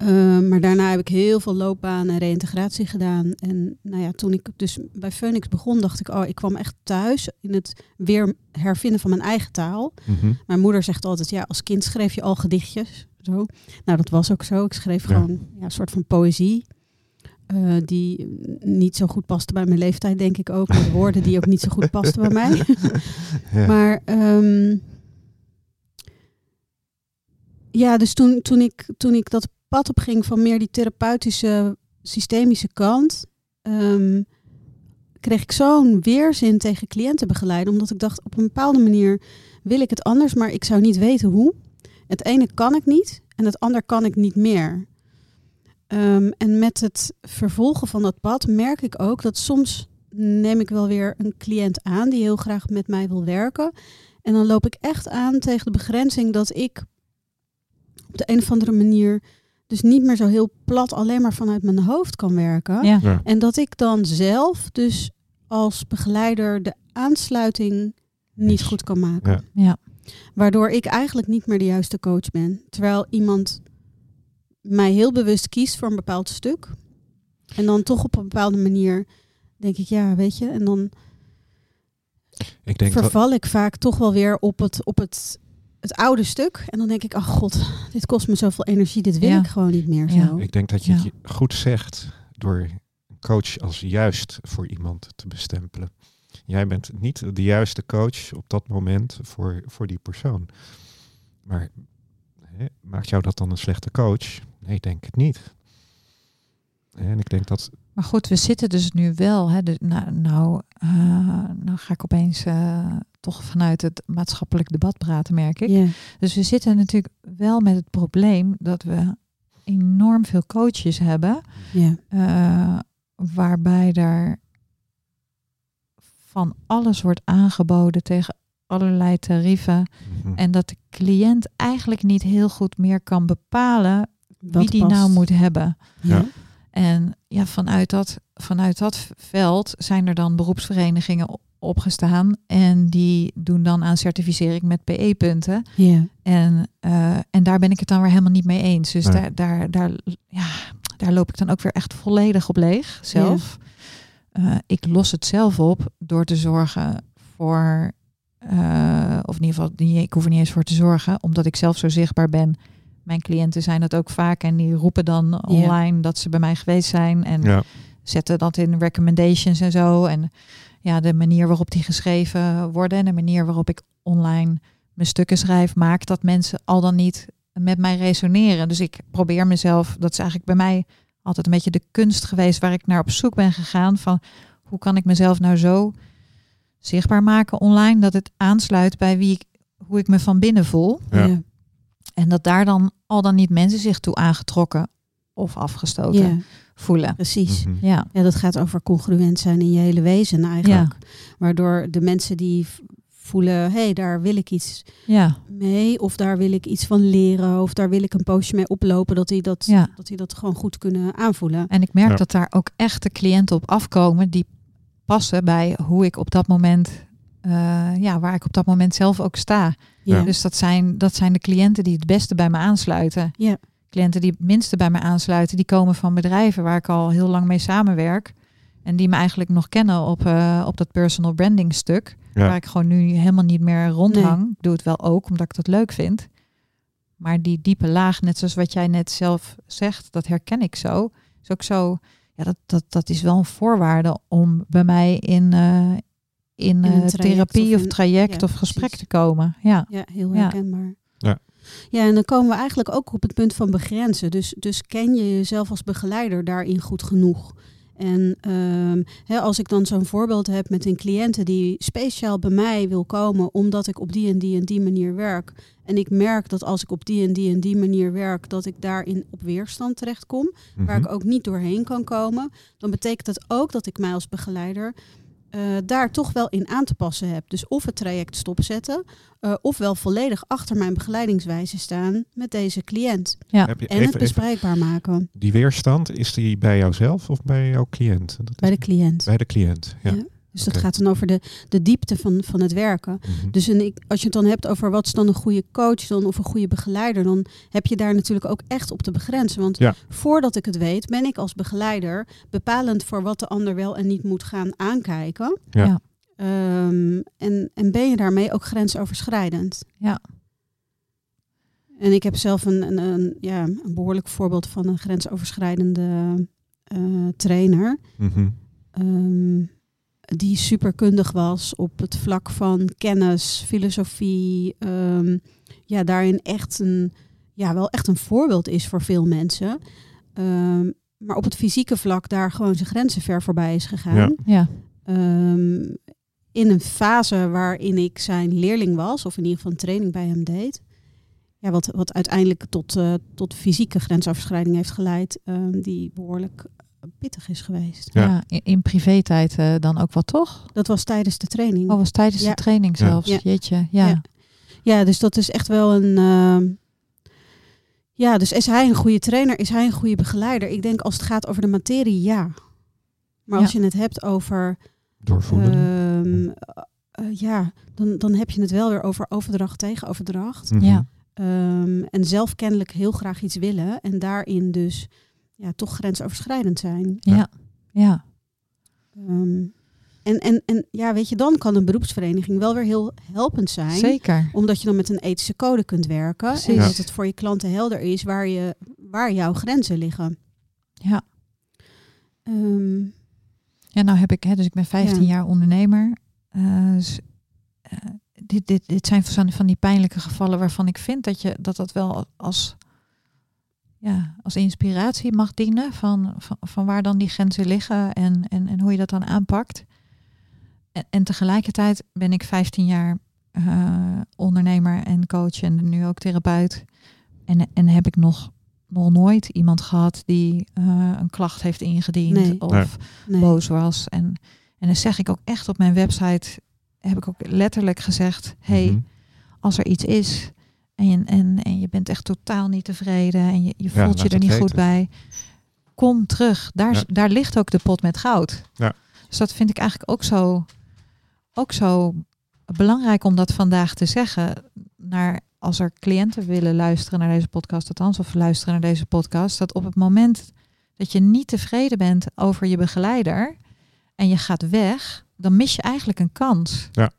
Eh, maar daarna heb ik heel veel loopbaan en reïntegratie gedaan. En nou ja, toen ik dus bij Phoenix begon, dacht ik, oh, ik kwam echt thuis in het weer hervinden van mijn eigen taal. Mhm. Mijn moeder zegt altijd, ja, als kind schreef je al gedichtjes. Zo. Nou, dat was ook zo. Ik schreef Ja. gewoon ja, een soort van poëzie. eh, die niet zo goed paste bij mijn leeftijd, denk ik ook. Met woorden die ook niet zo goed pasten bij mij. Ja. Maar ehm, ja, dus toen, toen, ik, toen ik dat pad op ging van meer die therapeutische, systemische kant, ehm, kreeg ik zo'n weerzin tegen cliënten begeleiden. Omdat ik dacht, op een bepaalde manier wil ik het anders, maar ik zou niet weten hoe. Het ene kan ik niet en het ander kan ik niet meer. Ehm, en met het vervolgen van dat pad merk ik ook dat soms neem ik wel weer een cliënt aan die heel graag met mij wil werken. En dan loop ik echt aan tegen de begrenzing dat ik op de een of andere manier dus niet meer zo heel plat alleen maar vanuit mijn hoofd kan werken. Ja. Ja. En dat ik dan zelf dus als begeleider de aansluiting niet goed kan maken. Ja. Ja. Waardoor ik eigenlijk niet meer de juiste coach ben. Terwijl iemand mij heel bewust kiest voor een bepaald stuk. En dan toch op een bepaalde manier denk ik, ja, weet je. En dan Ik denk dat, verval ik vaak toch wel weer op het, op het, het oude stuk. En dan denk ik, ach god, dit kost me zoveel energie. Dit wil Ja. ik gewoon niet meer Ja. zo. ik denk dat je het goed zegt door een coach als juist voor iemand te bestempelen. Jij bent niet de juiste coach op dat moment voor, voor die persoon. Maar hè, maakt jou dat dan een slechte coach? Nee, ik denk het niet. En ik denk dat. Maar goed, we zitten dus nu wel. Hè, de, nou, nou, eh, nou ga ik opeens eh, toch vanuit het maatschappelijk debat praten, merk ik. Dus we zitten natuurlijk wel met het probleem dat we enorm veel coaches hebben. Ja. eh, waarbij er van alles wordt aangeboden tegen allerlei tarieven. Mhm. En dat de cliënt eigenlijk niet heel goed meer kan bepalen wie Wat die past. nou moet hebben. Ja. En ja, vanuit dat, vanuit dat veld zijn er dan beroepsverenigingen opgestaan. En die doen dan aan certificering met PE-punten. Ja. En, eh, en daar ben ik het dan weer helemaal niet mee eens. Dus Nee. daar, daar, daar, ja, daar loop ik dan ook weer echt volledig op leeg zelf. Eh, ik los het zelf op door te zorgen voor, eh, of in ieder geval, ik hoef er niet eens voor te zorgen, omdat ik zelf zo zichtbaar ben. Mijn cliënten zijn dat ook vaak en die roepen dan online dat ze bij mij geweest zijn en Ja. zetten dat in recommendations en zo. En ja, de manier waarop die geschreven worden en de manier waarop ik online mijn stukken schrijf, maakt dat mensen al dan niet met mij resoneren. Dus ik probeer mezelf, dat is eigenlijk bij mij altijd een beetje de kunst geweest waar ik naar op zoek ben gegaan van hoe kan ik mezelf nou zo zichtbaar maken online dat het aansluit bij wie ik, hoe ik me van binnen voel. Ja. Ja. En dat daar dan al dan niet mensen zich toe aangetrokken of afgestoten Ja, voelen. precies. Mhm. Ja, Ja, dat gaat over congruent zijn in je hele wezen eigenlijk. Waardoor de mensen die voelen, hé, hey, daar wil ik iets ja, mee. Of daar wil ik iets van leren. Of daar wil ik een poosje mee oplopen. Dat die dat, ja. dat, die dat gewoon goed kunnen aanvoelen. En ik merk Ja. dat daar ook echt de cliënten op afkomen die passen bij hoe ik op dat moment, eh, ja, waar ik op dat moment zelf ook sta. Ja. Dus dat zijn, dat zijn de cliënten die het beste bij me aansluiten. Ja. Cliënten die het minste bij me aansluiten, die komen van bedrijven waar ik al heel lang mee samenwerk. En die me eigenlijk nog kennen op, eh, op dat personal branding stuk. Ja. Waar ik gewoon nu helemaal niet meer rondhang. Ik doe het wel ook omdat ik dat leuk vind. Maar die diepe laag, net zoals wat jij net zelf zegt, dat herken ik zo. Is ook zo, ja, dat, dat, dat is wel een voorwaarde om bij mij in, eh, in, eh, therapie of of, in- traject ja, of gesprek precies. te komen. Ja, Ja, heel herkenbaar. Ja. Ja, en dan komen we eigenlijk ook op het punt van begrenzen. Dus, dus ken je jezelf als begeleider daarin goed genoeg? En ehm, als ik dan zo'n voorbeeld heb met een cliënte die speciaal bij mij wil komen omdat ik op die en die en die manier werk. En ik merk dat als ik op die en die en die manier werk, dat ik daarin op weerstand terechtkom waar Mhm. ik ook niet doorheen kan komen, dan betekent dat ook dat ik mij als begeleider eh, daar toch wel in aan te passen heb. Dus of het traject stopzetten, eh ofwel volledig achter mijn begeleidingswijze staan met deze cliënt. ja. Heb je En even, het even bespreekbaar maken die weerstand, is die bij jouzelf of bij jouw cliënt? Dat bij de cliënt. bij de cliënt, ja. Ja. Dus dat gaat dan over de, de diepte van, van het werken. Mhm. Dus en ik, als je het dan hebt over wat is dan een goede coach dan, of een goede begeleider, dan heb je daar natuurlijk ook echt op te begrenzen. Want Ja. voordat ik het weet, ben ik als begeleider bepalend voor wat de ander wel en niet moet gaan aankijken. Ja. Ja. Ehm, en, en ben je daarmee ook grensoverschrijdend? Ja. En ik heb zelf een, een, een, ja, een behoorlijk voorbeeld van een grensoverschrijdende eh, trainer. Ehm, die superkundig was op het vlak van kennis, filosofie. ehm, ja, daarin echt een, ja, wel echt een voorbeeld is voor veel mensen. Ehm, maar op het fysieke vlak daar gewoon zijn grenzen ver voorbij is gegaan. Ja. ja, Ehm, in een fase waarin ik zijn leerling was, of in ieder geval een training bij hem deed. Ja, wat, wat uiteindelijk tot, eh, tot fysieke grensoverschrijding heeft geleid, ehm, die behoorlijk pittig is geweest. Ja. ja. in, in privé-tijd eh, dan ook wel toch? Dat was tijdens de training. Oh, was tijdens Ja. de training zelfs. Ja. Jeetje, ja. Ja. Ja, dus dat is echt wel een. ehm, ja, dus is hij een goede trainer? Is hij een goede begeleider? Ik denk als het gaat over de materie, ja. Maar als je het hebt over. Doorvoelen. ehm, eh, ja, dan, dan heb je het wel weer over overdracht tegen overdracht. Mhm. ja. Ehm, en zelf kennelijk heel graag iets willen. En daarin dus ja, toch grensoverschrijdend zijn. Ja. Ja. Ehm, en, en, en ja, weet je, dan kan een beroepsvereniging wel weer heel helpend zijn. zeker. Omdat je dan met een ethische code kunt werken. En Precies. Ja. dat het voor je klanten helder is waar, je, waar jouw grenzen liggen. Ja. Ehm, Ja, nou heb ik, hè, dus ik ben 15 Ja. jaar ondernemer. Eh, dus, eh, dit, dit, dit zijn van, van die pijnlijke gevallen waarvan ik vind dat je dat dat wel als, ja, als inspiratie mag dienen van, van, van waar dan die grenzen liggen en, en, en hoe je dat dan aanpakt. En, en tegelijkertijd ben ik 15 jaar eh, ondernemer en coach en nu ook therapeut. En, en heb ik nog, nog nooit iemand gehad die eh, een klacht heeft ingediend Nee. of Nee. boos was. En, en dan zeg ik ook echt op mijn website, heb ik ook letterlijk gezegd, hey, Mhm. als er iets is en je, en, en je bent echt totaal niet tevreden en je, je Ja, voelt je er niet goed bij, kom terug. Daar, Ja. daar ligt ook de pot met goud. Ja. Dus dat vind ik eigenlijk ook zo, ook zo belangrijk om dat vandaag te zeggen. Naar als er cliënten willen luisteren naar deze podcast, althans, of luisteren naar deze podcast, dat op het moment dat je niet tevreden bent over je begeleider en je gaat weg, dan mis je eigenlijk een kans. Ja.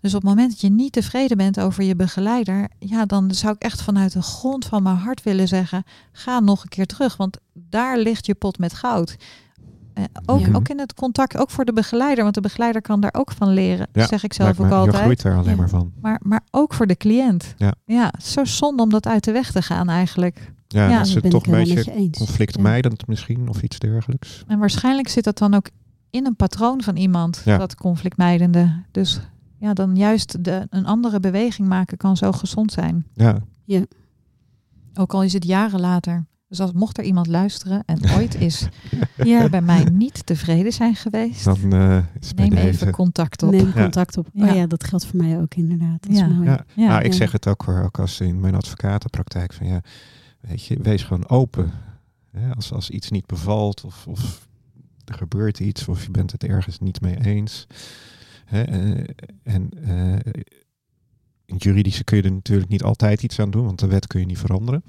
Dus op het moment dat je niet tevreden bent over je begeleider, ja, dan zou ik echt vanuit de grond van mijn hart willen zeggen: ga nog een keer terug, want daar ligt je pot met goud. Eh, ook, Ja. ook in het contact, ook voor de begeleider, want de begeleider kan daar ook van leren, Ja, zeg ik zelf ook me, Je altijd. groeit er alleen Ja. maar van. Maar, maar ook voor de cliënt. Ja. ja, zo zonde om dat uit de weg te gaan eigenlijk. Ja, Ja, dat is ben toch een beetje conflictmijdend misschien of iets dergelijks. En waarschijnlijk zit dat dan ook in een patroon van iemand, Ja. dat conflictmijdende. Dus ja, dan juist de, een andere beweging maken kan zo gezond zijn. Ja, Ook al is het jaren later. Dus als mocht er iemand luisteren en ooit is Ja, bij mij niet tevreden zijn geweest, dan eh, is neem deze. even contact op. neem Ja. contact op. Ja. Oh ja, dat geldt voor mij ook inderdaad. Dat is Ja. mooi. Ja. Ja. nou, ik Ja. zeg het ook hoor, ook als in mijn advocatenpraktijk van ja, weet je, wees gewoon open. Hè, als, als iets niet bevalt of, of er gebeurt iets of je bent het ergens niet mee eens. Hè, eh, en eh, in juridische kun je er natuurlijk niet altijd iets aan doen, want de wet kun je niet veranderen.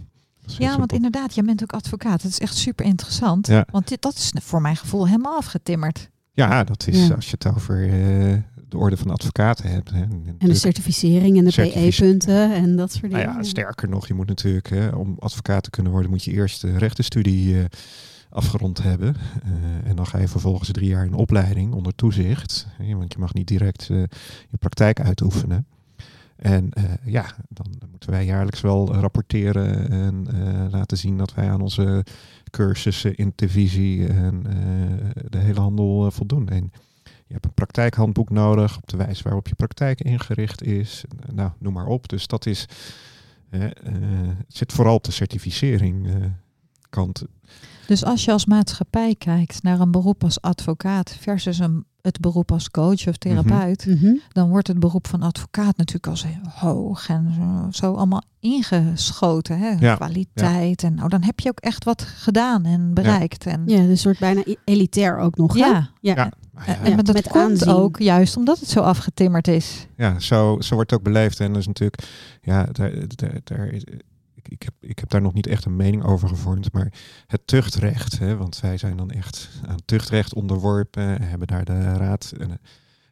Ja, want inderdaad, jij bent ook advocaat. Dat is echt super interessant. Ja. Want dit, dat is voor mijn gevoel helemaal afgetimmerd. Ja, dat is Ja. als je het over eh, de orde van advocaten hebt. Hè, En de certificering en de PE-punten en dat soort Nou dingen. ja, sterker nog, je moet natuurlijk, hè, om advocaat te kunnen worden, moet je eerst de rechtenstudie eh, afgerond hebben. Eh, en dan ga je vervolgens drie jaar in opleiding onder toezicht. Hè, want je mag niet direct eh, je praktijk uitoefenen. En eh, ja, dan moeten wij jaarlijks wel rapporteren en eh, laten zien dat wij aan onze cursussen, intervisie en eh, de hele handel eh, voldoen. En je hebt een praktijkhandboek nodig op de wijze waarop je praktijk ingericht is. Eh, Nou, noem maar op. Dus dat is, eh, eh, het zit vooral op de certificering eh, kant. Dus als je als maatschappij kijkt naar een beroep als advocaat versus een, het beroep als coach of therapeut, Mhm. dan wordt het beroep van advocaat natuurlijk als hoog en zo, zo allemaal ingeschoten. Hè? Ja, Kwaliteit. En nou, dan heb je ook echt wat gedaan en bereikt. En, Ja, een soort bijna i- elitair ook nog. hè? ja. ja. Ja. Maar ja, En, Ja, dat met komt aanzien. ook juist omdat het zo afgetimmerd is. ja zo, zo wordt het ook beleefd. En dat is natuurlijk, ja, daar, daar, daar, is- ik, heb, ik heb daar nog niet echt een mening over gevormd. Maar het tuchtrecht, hè, want wij zijn dan echt aan tuchtrecht onderworpen. Hebben daar de raad en,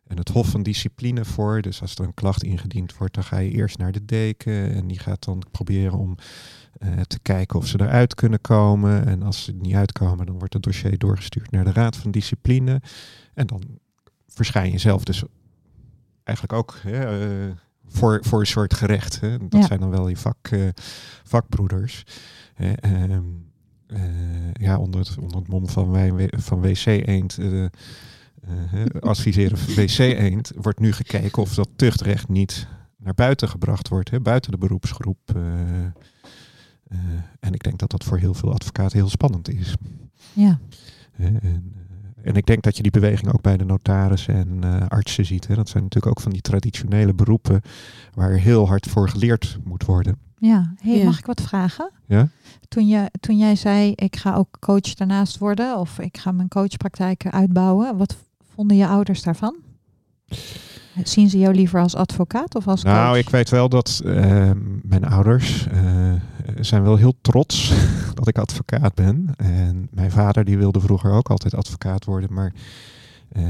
en het Hof van Discipline voor. Dus als er een klacht ingediend wordt, dan ga je eerst naar de deken. En die gaat dan proberen om eh, te kijken of ze eruit kunnen komen. En als ze er niet uitkomen, dan wordt het dossier doorgestuurd naar de Raad van Discipline. En dan verschijn je zelf dus eigenlijk ook hè, eh, voor, voor een soort gerecht. Hè. Dat Ja. zijn dan wel je vak, eh, vakbroeders. Ehm, eh, ja, onder het, onder het mom van, wij, van WC-eend... eh, eh, adviseren van WC-eend wordt nu gekeken of dat tuchtrecht niet naar buiten gebracht wordt, hè, buiten de beroepsgroep. en ik denk dat dat voor heel veel advocaten heel spannend is. Ja. En, en ik denk dat je die beweging ook bij de notarissen en eh, artsen ziet. Hè. Dat zijn natuurlijk ook van die traditionele beroepen waar heel hard voor geleerd moet worden. Ja, hey, Ja. mag ik wat vragen? Ja? Toen, je, toen jij zei, ik ga ook coach daarnaast worden of ik ga mijn coachpraktijk uitbouwen, wat vonden je ouders daarvan? Zien ze jou liever als advocaat of als Nou, coach? ik weet wel dat eh, mijn ouders eh, zijn wel heel trots dat ik advocaat ben. En mijn vader die wilde vroeger ook altijd advocaat worden, maar eh,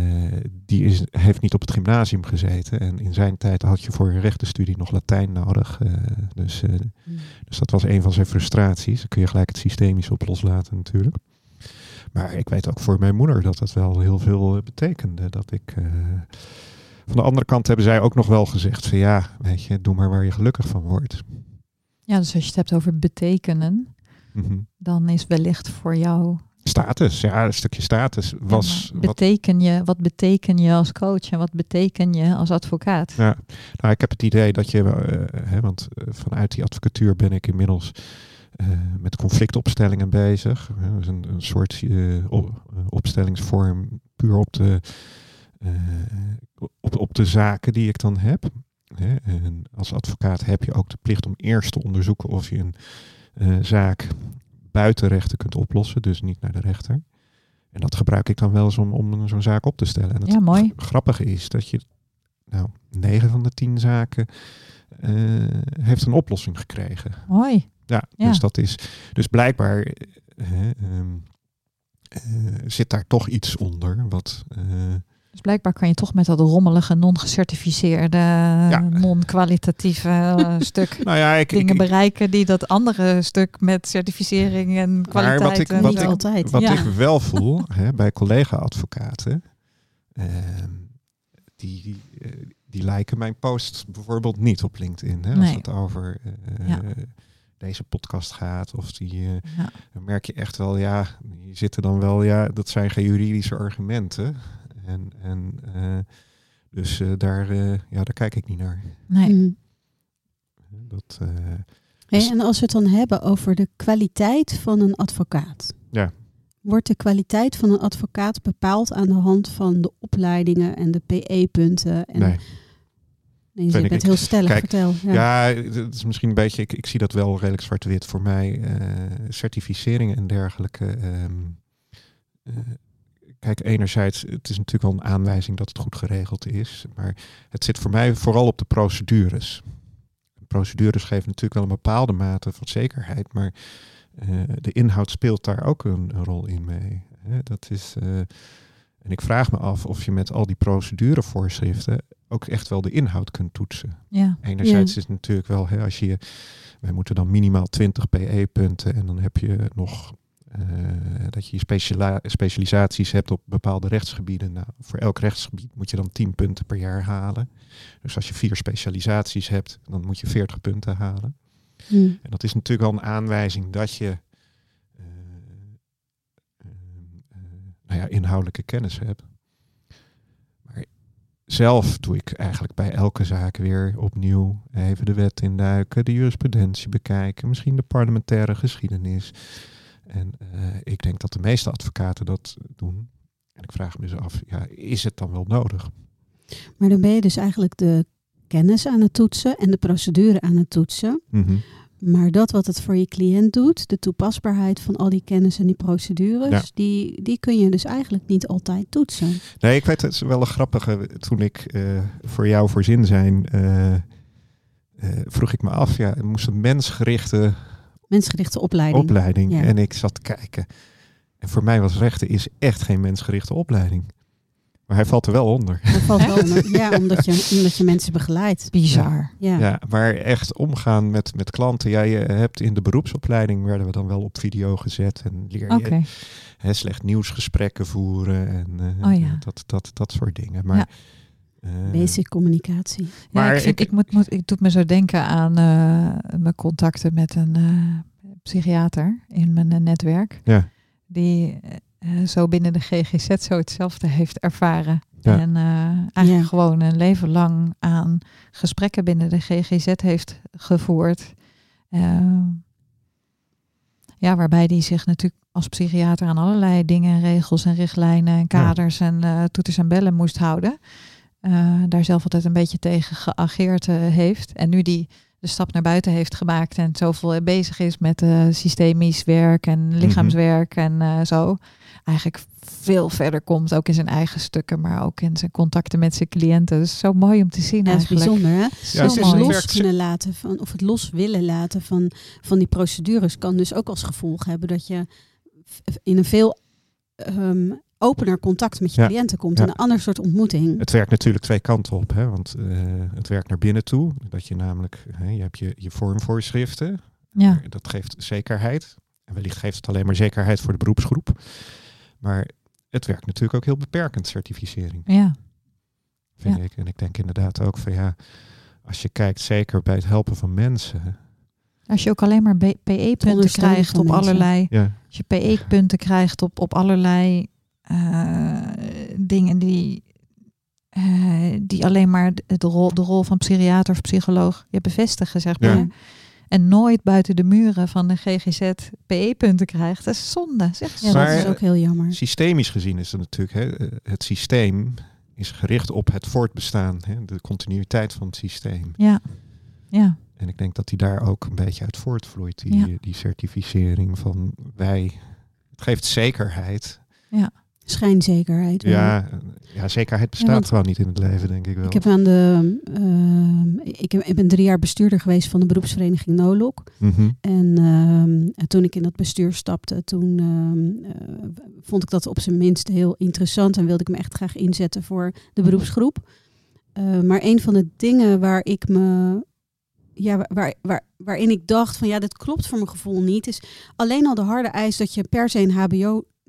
die is, heeft niet op het gymnasium gezeten. En in zijn tijd had je voor een rechtenstudie nog Latijn nodig. eh, dus, eh, dus dat was een van zijn frustraties. Daar kun je gelijk het systemisch op loslaten natuurlijk. Maar ik weet ook voor mijn moeder dat het wel heel veel betekende. Dat ik. Van de andere kant hebben zij ook nog wel gezegd van ja, weet je, doe maar waar je gelukkig van wordt. Ja, dus als je het hebt over betekenen, Mhm. dan is wellicht voor jou Status, ja, een stukje status was. Ja, beteken je, wat beteken je als coach en wat beteken je als advocaat? ja, nou, ik heb het idee dat je, eh, hè, want eh, vanuit die advocatuur ben ik inmiddels eh, met conflictopstellingen bezig. Dus een, een soort op- opstellingsvorm puur op de, op, op de zaken die ik dan heb. Hè. En als advocaat heb je ook de plicht om eerst te onderzoeken of je een eh, zaak buiten rechten kunt oplossen, dus niet naar de rechter. En dat gebruik ik dan wel eens om, om zo'n zaak op te stellen. En het Ja, mooi. grappige is dat je nou, negen van de tien zaken eh, heeft een oplossing gekregen. Mooi. Ja, Ja. dus dat is. Dus blijkbaar eh, ehm, eh, zit daar toch iets onder. Wat. Dus blijkbaar kan je toch met dat rommelige, non-gecertificeerde, non-kwalitatieve eh, stuk nou ja, ik, dingen ik- bereiken die dat andere stuk met certificering en kwaliteit. wat ik- en wat Niet ik- altijd. wat Ja. ik wel voel hè, bij collega-advocaten. ehm, die, die, eh, lijken mijn post bijvoorbeeld niet op LinkedIn. Hè, als Nee. het over eh, deze podcast gaat. Of die, Ja. dan merk je echt wel, ja, die zitten dan wel, ja, dat zijn geen juridische argumenten. En, en eh, dus eh, daar, eh, ja, daar kijk ik niet naar. Nee. Mm. Dat, eh, Hey, Dus- en als we het dan hebben over de kwaliteit van een advocaat. Ja. Wordt de kwaliteit van een advocaat bepaald aan de hand van de opleidingen en de PE-punten? En nee. Nee, je ik bent niet. heel stellig, Kijk, vertel. Ja. Ja, het is misschien een beetje, ik, ik zie dat wel redelijk zwart-wit voor mij. eh, certificeringen en dergelijke. ehm, eh, kijk, enerzijds, het is natuurlijk wel een aanwijzing dat het goed geregeld is. Maar het zit voor mij vooral op de procedures. Procedures geven natuurlijk wel een bepaalde mate van zekerheid. Maar eh, de inhoud speelt daar ook een, een rol in mee. Hè, dat is, eh, en ik vraag me af of je met al die procedurevoorschriften ook echt wel de inhoud kunt toetsen. Ja. Enerzijds Ja. is het natuurlijk wel, hè, als je, wij moeten dan minimaal 20 PE-punten en dan heb je nog dat je je speciala- specialisaties hebt op bepaalde rechtsgebieden. Nou, voor elk rechtsgebied moet je dan 10 punten per jaar halen. Dus als je vier specialisaties hebt, dan moet je 40 punten halen. Hm. En dat is natuurlijk wel een aanwijzing dat je eh, eh, eh, nou ja, inhoudelijke kennis hebt. Maar zelf doe ik eigenlijk bij elke zaak weer opnieuw even de wet induiken, de jurisprudentie bekijken, misschien de parlementaire geschiedenis. En eh, ik denk dat de meeste advocaten dat doen. En ik vraag me dus af, ja, is het dan wel nodig? Maar dan ben je dus eigenlijk de kennis aan het toetsen en de procedure aan het toetsen. Mhm. Maar dat wat het voor je cliënt doet, de toepasbaarheid van al die kennis en die procedures, Ja. die, die kun je dus eigenlijk niet altijd toetsen. Nee, ik weet het is wel een grappige. Toen ik eh, voor jou voorzien zijn, eh, vroeg ik me af, ja, moest een mensgerichte Mensgerichte opleiding. opleiding. Ja. En ik zat te kijken. En voor mij was rechten is echt geen mensgerichte opleiding. Maar hij valt er wel onder. Dat valt wel onder. Ja, omdat je, omdat je mensen begeleidt. Bizar. Ja. Ja, maar echt omgaan met, met klanten. Ja, je hebt in de beroepsopleiding werden we dan wel op video gezet. En leer Oké. je hè, slecht nieuwsgesprekken voeren. En eh, Oh ja. dat, dat, dat soort dingen. Maar, Ja. Basic communicatie. Ja, Maar ik, vind, ik- ik, moet, moet, ik doet me zo denken aan eh, mijn contacten met een eh, psychiater in mijn eh, netwerk. Ja. Die eh, zo binnen de GGZ zo hetzelfde heeft ervaren. Ja. En eh, eigenlijk Ja. gewoon een leven lang aan gesprekken binnen de GGZ heeft gevoerd. Eh, ja, waarbij die zich natuurlijk als psychiater aan allerlei dingen, regels en richtlijnen en kaders en eh, toeters en bellen moest houden. Eh, daar zelf altijd een beetje tegen geageerd eh, heeft. En nu die de stap naar buiten heeft gemaakt en zoveel bezig is met eh, systemisch werk en lichaamswerk en eh, zo. Eigenlijk veel verder komt, ook in zijn eigen stukken, maar ook in zijn contacten met zijn cliënten. Dus zo mooi om te zien Ja, dat is eigenlijk. bijzonder hè. Zo dus het mooi. los kunnen laten van, of het los willen laten van, van die procedures kan dus ook als gevolg hebben dat je in een veel ehm, opener contact met je Ja. cliënten komt. Ja. En een ander soort ontmoeting. Het werkt natuurlijk twee kanten op. Hè? Want eh, het werkt naar binnen toe. Dat je namelijk, hè, je hebt je, je vormvoorschriften. Ja, Dat geeft zekerheid. En wellicht geeft het alleen maar zekerheid voor de beroepsgroep. Maar het werkt natuurlijk ook heel beperkend, certificering, ja, vind Ja. ik. En ik denk inderdaad ook van ja, als je kijkt zeker bij het helpen van mensen. als je ook alleen maar PE-punten krijgt op mensen. allerlei Ja, Als je PE-punten krijgt op, op allerlei dingen die, eh, die alleen maar de, rol, de rol van psychiater of psycholoog je bevestigen, zeg Ja. maar. En nooit buiten de muren van de GGZ PE-punten krijgt. Dat is zonde, zeg. Ja, Maar- dat is ook heel jammer. systemisch gezien is het natuurlijk, hè, eh, het systeem is gericht op het voortbestaan, hè, de continuïteit van het systeem. Ja, ja, En ik denk dat die daar ook een beetje uit voortvloeit, die, Ja. die certificering van wij. Het geeft zekerheid. Schijnzekerheid. Ja, ja, zekerheid bestaat want- gewoon niet in het leven, denk ik wel. Ik heb aan de. ehm, ik, heb, ik ben drie jaar bestuurder geweest van de beroepsvereniging NOLOK. Mhm. En, ehm, en toen ik in dat bestuur stapte, toen ehm, eh, vond ik dat op zijn minst heel interessant en wilde ik me echt graag inzetten voor de beroepsgroep. Eh, maar een van de dingen waar ik me. Ja, waar, waar, waar, waarin ik dacht van ja, dit klopt voor mijn gevoel niet, is alleen al de harde eis dat je per se een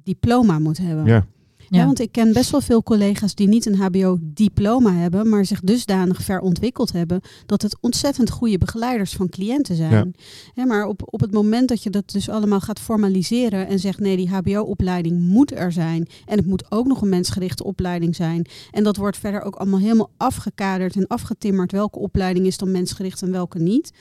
HBO-diploma moet hebben. Ja, Ja. want ik ken best wel veel collega's die niet een HBO-diploma hebben, maar zich dusdanig ver ontwikkeld hebben dat het ontzettend goede begeleiders van cliënten zijn. Hè, maar op, op het moment dat je dat dus allemaal gaat formaliseren en zegt nee, die HBO-opleiding moet er zijn en het moet ook nog een mensgerichte opleiding zijn en dat wordt verder ook allemaal helemaal afgekaderd en afgetimmerd welke opleiding is dan mensgericht en welke niet.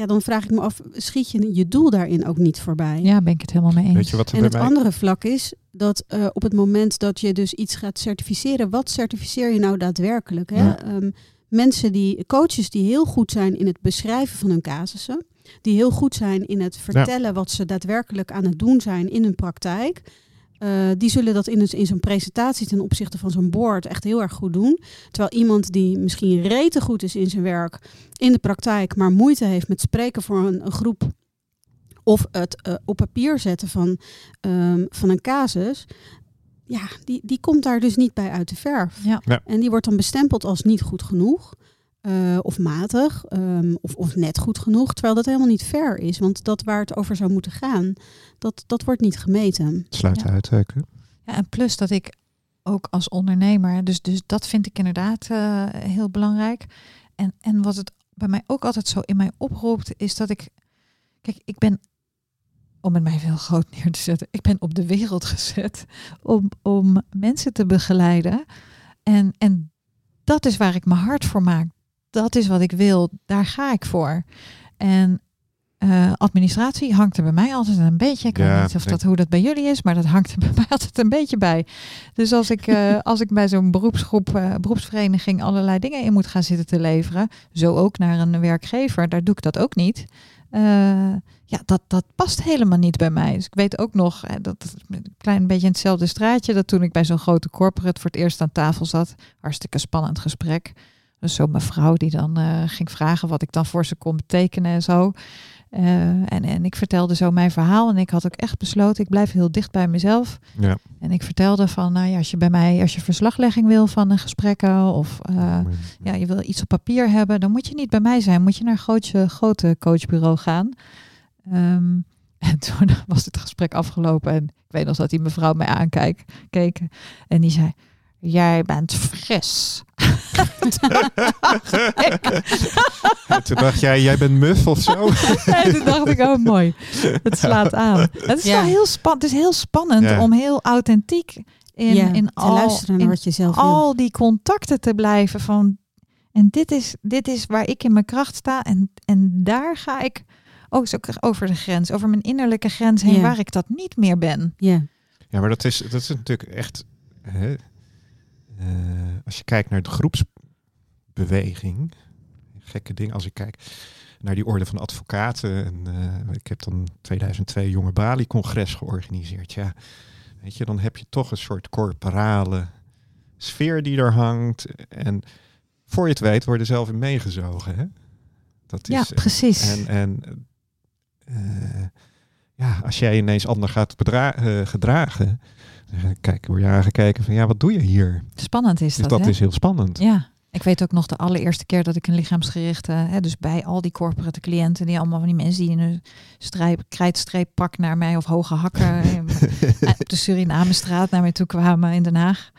Ja, dan vraag ik me af, schiet je je doel daarin ook niet voorbij? Ja, ben ik het helemaal mee eens. weet je wat er En bij het mij... andere vlak is dat eh, op het moment dat je dus iets gaat certificeren, wat certificeer je nou daadwerkelijk? Hè? Ja. Ehm, mensen die, coaches die heel goed zijn in het beschrijven van hun casussen, die heel goed zijn in het vertellen wat ze daadwerkelijk aan het doen zijn in hun praktijk. Eh, die zullen dat in, in zo'n presentatie ten opzichte van zo'n board echt heel erg goed doen. Terwijl iemand die misschien rete goed is in zijn werk in de praktijk, maar moeite heeft met spreken voor een, een groep of het eh, op papier zetten van, ehm, van een casus, ja, die, die komt daar dus niet bij uit de verf. Ja. Ja. En die wordt dan bestempeld als niet goed genoeg. Eh, of matig, ehm, of, of net goed genoeg, terwijl dat helemaal niet fair is. Want dat waar het over zou moeten gaan, dat, dat wordt niet gemeten. Sluit Ja. uit, Heuke. Ja, en plus dat ik ook als ondernemer, dus, dus dat vind ik inderdaad eh, heel belangrijk. En, en wat het bij mij ook altijd zo in mij oproept, is dat ik, kijk, ik ben, om het mij heel groot neer te zetten, ik ben op de wereld gezet om, om mensen te begeleiden. En, en dat is waar ik mijn hart voor maak. Dat is wat ik wil. Daar ga ik voor. En eh, administratie hangt er bij mij altijd een beetje. Ik Ja, weet niet of dat, hoe dat bij jullie is, maar dat hangt er bij mij altijd een beetje bij. Dus als ik, eh, als ik bij zo'n beroepsgroep, eh, beroepsvereniging allerlei dingen in moet gaan zitten te leveren, zo ook naar een werkgever, daar doe ik dat ook niet. Ja, dat, dat past helemaal niet bij mij. Dus ik weet ook nog, dat dat een klein beetje in hetzelfde straatje, dat toen ik bij zo'n grote corporate voor het eerst aan tafel zat, hartstikke spannend gesprek. Dus zo'n mevrouw die dan eh, ging vragen wat ik dan voor ze kon betekenen en zo. Eh, en, en ik vertelde zo mijn verhaal en ik had ook echt besloten, ik blijf heel dicht bij mezelf. Ja. En ik vertelde van, nou ja, als je bij mij, als je verslaglegging wil van een gesprekken of eh, ja, je wil iets op papier hebben, dan moet je niet bij mij zijn. Moet je naar een grootje, grote coachbureau gaan. Ehm, en toen was het gesprek afgelopen en ik weet nog dat die mevrouw mij aankijkt keek, en die zei, jij bent fris. En Toen dacht jij, jij bent muf of zo? en toen dacht ik, oh mooi, het slaat aan. Het is, Ja. wel heel, span het is heel spannend Ja. om heel authentiek in, ja, in, te al, luisteren naar in wat je zelf wil. al die contacten te blijven van en dit is, dit is waar ik in mijn kracht sta en, en daar ga ik ook zo over de grens, over mijn innerlijke grens heen, Ja. waar ik dat niet meer ben. Ja, Ja, maar dat is, dat is natuurlijk echt... Hè, eh, als je kijkt naar de groepsbeweging, gekke ding, als ik kijk naar die orde van advocaten. En, eh, ik heb dan 2002 Jonge Bali-congres georganiseerd. Ja, weet je, dan heb je toch een soort corporale sfeer die er hangt. En voor je het weet, word je er zelf in meegezogen. Hè? Dat is, Ja, eh, precies. En, en ja, als jij ineens anders gaat eh, gedragen, dan kijk, word je aangekeken van ja, wat doe je hier? Spannend is Dus dat, dat hè? is heel spannend. Ja. Ik weet ook nog de allereerste keer dat ik een lichaamsgerichte, hè, dus bij al die corporate cliënten, die allemaal van die mensen die in een strijp, krijtstreep pak naar mij of hoge hakken eh, op de Surinamestraat naar mij toe kwamen in Den Haag.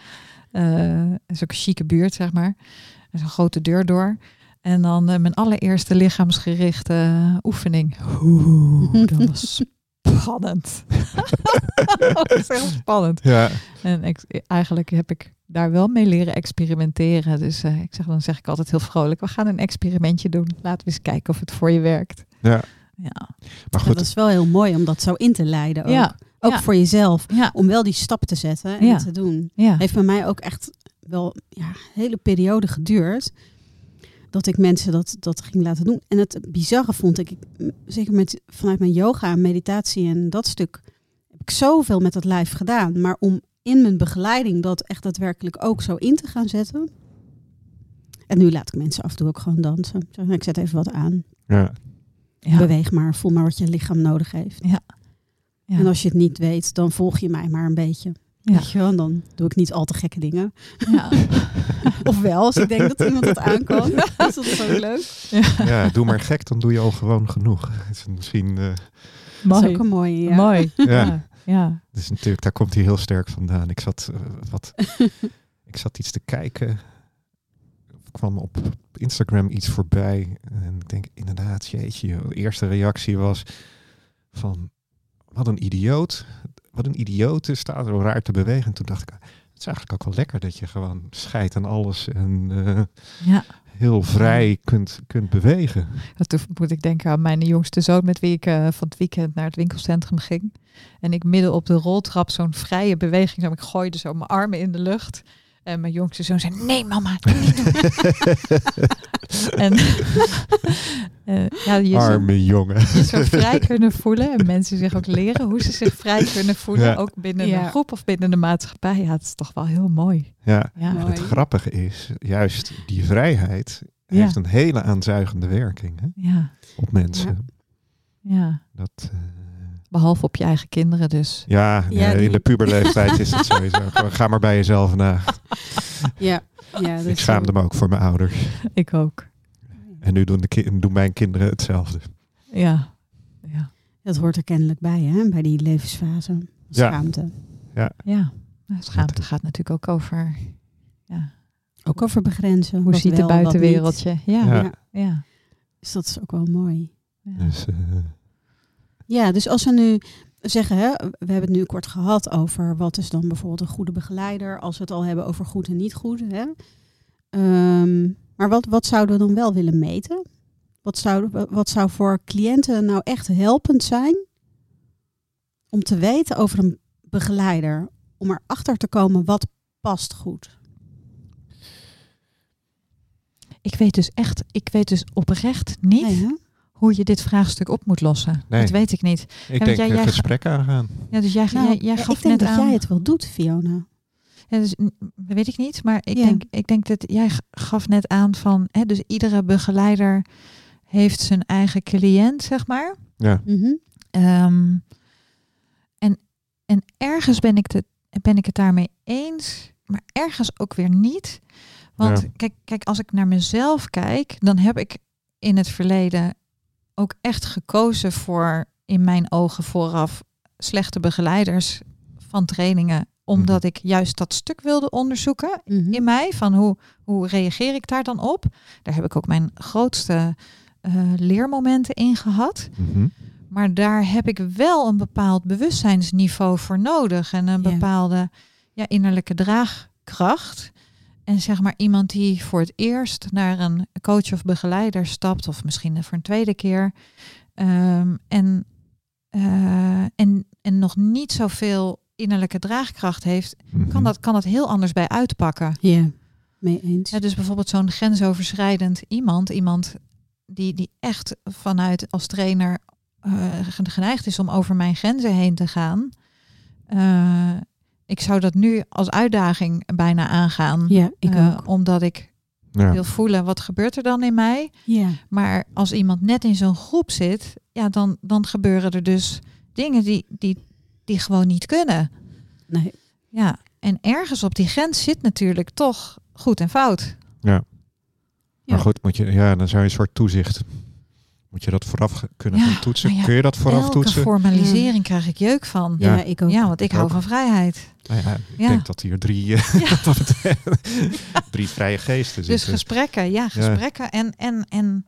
Eh, dat is ook een chique buurt, zeg maar. Er is een grote deur door. En dan eh, mijn allereerste lichaamsgerichte eh, oefening. Oeh, dat was spannend. dat was heel spannend. Ja, En ik, eigenlijk heb ik daar wel mee leren experimenteren. Dus eh, ik zeg, dan zeg ik altijd heel vrolijk, we gaan een experimentje doen. Laten we eens kijken of het voor je werkt. ja. Ja, maar goed. dat is wel heel mooi om dat zo in te leiden. Ook, Ja, ook ja. voor jezelf. ja, Om wel die stap te zetten en Ja. te doen. ja. Heeft bij mij ook echt wel ja, een hele periode geduurd. Dat ik mensen dat, dat ging laten doen. En het bizarre vond ik, ik, zeker met, vanuit mijn yoga en meditatie en dat stuk, heb ik zoveel met het lijf gedaan. Maar om in mijn begeleiding dat echt daadwerkelijk ook zo in te gaan zetten. En nu laat ik mensen af en toe ook gewoon dansen. Ik zet even wat aan. Ja. Ja. Beweeg maar, voel maar wat je lichaam nodig heeft. Ja. Ja. En als je het niet weet, dan volg je mij maar een beetje. Ja. Weet je wel? En dan doe ik niet al te gekke dingen. Ja. Of wel, als ik denk dat iemand het aankan. Dus dat is ook leuk. ja, doe maar gek, dan doe je al gewoon genoeg. Het is misschien, eh, Dat is Mooi. ook een mooie. Ja. Mooi. ja. Ja. Ja. Dus natuurlijk, daar komt hij heel sterk vandaan. Ik zat, eh, wat, ik zat iets te kijken. Er kwam op Instagram iets voorbij. En ik denk, inderdaad, jeetje. De eerste reactie was van, wat een idioot. Wat een idioot staat zo raar te bewegen. En toen dacht ik, is eigenlijk ook wel lekker dat je gewoon scheidt aan alles. En eh, ja. heel vrij kunt, kunt bewegen. Toen moet ik denken aan mijn jongste zoon met wie ik eh, van het weekend naar het winkelcentrum ging. En ik midden op de roltrap zo'n vrije beweging. Zo, ik gooide zo mijn armen in de lucht. En mijn jongste zoon zei, nee mama, doe niet doen. en eh, ja, je zou, Arme jongen. je zou vrij kunnen voelen. En mensen zich ook leren hoe ze zich vrij kunnen voelen. Ja. Ook binnen Ja. een groep of binnen de maatschappij. Ja, het is toch wel heel mooi. Ja, Ja, Mooi. het grappige is, juist die vrijheid Ja. heeft een hele aanzuigende werking hè, ja, op mensen. ja. Dat, eh, Behalve op je eigen kinderen dus. ja, Ja, eh, die- in de puberleeftijd is het sowieso. Gewoon, Ga maar bij jezelf na. Ja, ja dat Ik schaamde me ook voor mijn ouders. Ik ook. En nu doen, de ki- doen mijn kinderen hetzelfde. Ja. Ja. Dat hoort er kennelijk bij, hè? Bij die levensfase. Ja. Schaamte. Ja, nou, schaamte gaat natuurlijk ook over ja, Ook over begrenzen. hoe ziet de wel, wat buitenwereldje. Ja, Ja. ja. ja. Dus dat is ook wel mooi. ja. Dus, eh, Ja, dus als we nu zeggen, hè, we hebben het nu kort gehad over wat is dan bijvoorbeeld een goede begeleider, als we het al hebben over goed en niet goed. Hè? Ehm, maar wat, wat zouden we dan wel willen meten? Wat zou, wat zou voor cliënten nou echt helpend zijn om te weten over een begeleider? Om erachter te komen wat past goed. Ik weet dus echt, ik weet dus oprecht niet Nee? Hoe je dit vraagstuk op moet lossen. Nee. Dat weet ik niet. ik want denk jij- een jij ga- gesprek aangaan. Ja, dus jij, Nou, jij, jij ja, gaf ik denk net dat aan. jij het wel doet, Fiona. Ja, dus, mm, weet ik niet, maar ik, Ja. denk, ik denk dat jij gaf net aan van, hè, dus iedere begeleider heeft zijn eigen cliënt, zeg maar. Ja, Mhm. Ehm, en, en ergens ben ik, de, ben ik het daarmee eens, maar ergens ook weer niet. Want Ja. kijk, kijk, als ik naar mezelf kijk, dan heb ik in het verleden ook echt gekozen voor, in mijn ogen vooraf, slechte begeleiders van trainingen. Omdat ik juist dat stuk wilde onderzoeken Mhm. in mij. Van hoe, hoe reageer ik daar dan op? Daar heb ik ook mijn grootste eh, leermomenten in gehad. Mhm. Maar daar heb ik wel een bepaald bewustzijnsniveau voor nodig. En een bepaalde ja, innerlijke draagkracht. En zeg maar iemand die voor het eerst naar een coach of begeleider stapt. Of misschien voor een tweede keer. ehm, en, eh, en, en nog niet zoveel innerlijke draagkracht heeft. Mhm. Kan dat, kan dat heel anders bij uitpakken. Ja, mee eens. Ja, dus bijvoorbeeld zo'n grensoverschrijdend iemand, iemand die, die echt vanuit als trainer eh, geneigd is om over mijn grenzen heen te gaan. Eh, ik zou dat nu als uitdaging bijna aangaan. Ja, ik eh, ook. Omdat ik Ja. wil voelen, wat gebeurt er dan in mij? Ja. Maar als iemand net in zo'n groep zit, ja, dan, dan gebeuren er dus dingen die, die, die gewoon niet kunnen. Nee. Ja, en ergens op die grens zit natuurlijk toch goed en fout. Maar Ja. goed, moet je, ja, dan zou je een soort toezicht. Moet je dat vooraf kunnen Ja, gaan toetsen? ja, Kun je dat vooraf Elke toetsen? formalisering krijg ik jeuk van. Ja, Ja. ik ook. Ja, want ik hou ook. van vrijheid. Nou ja, ik Ja. denk dat hier drie, eh, drie vrije geesten Dus zitten. gesprekken, ja, gesprekken. En, en, en,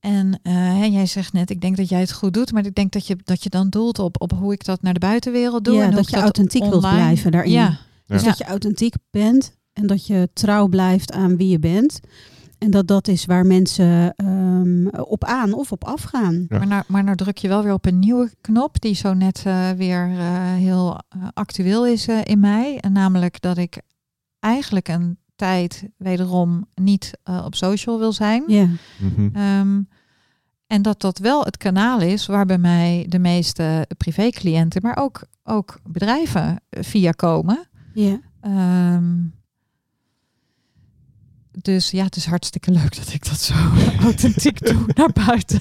en eh, jij zegt net, ik denk dat jij het goed doet, maar ik denk dat je, dat je dan doelt op, op hoe ik dat naar de buitenwereld doe. Ja, en hoe dat je authentiek wilt blijven daarin. Ja, Dus Ja. dat je authentiek bent en dat je trouw blijft aan wie je bent. En dat dat is waar mensen ehm, op aan of op afgaan. Ja. maar, nou, maar nou druk je wel weer op een nieuwe knop, die zo net eh, weer eh, heel eh, actueel is eh, in mij. En namelijk dat ik eigenlijk een tijd wederom niet eh, op social wil zijn. Ja, Mhm. Ehm, En dat dat wel het kanaal is waar bij mij de meeste privécliënten, maar ook, ook bedrijven via komen. Ja. Ehm, dus ja, het is hartstikke leuk dat ik dat zo authentiek doe naar buiten.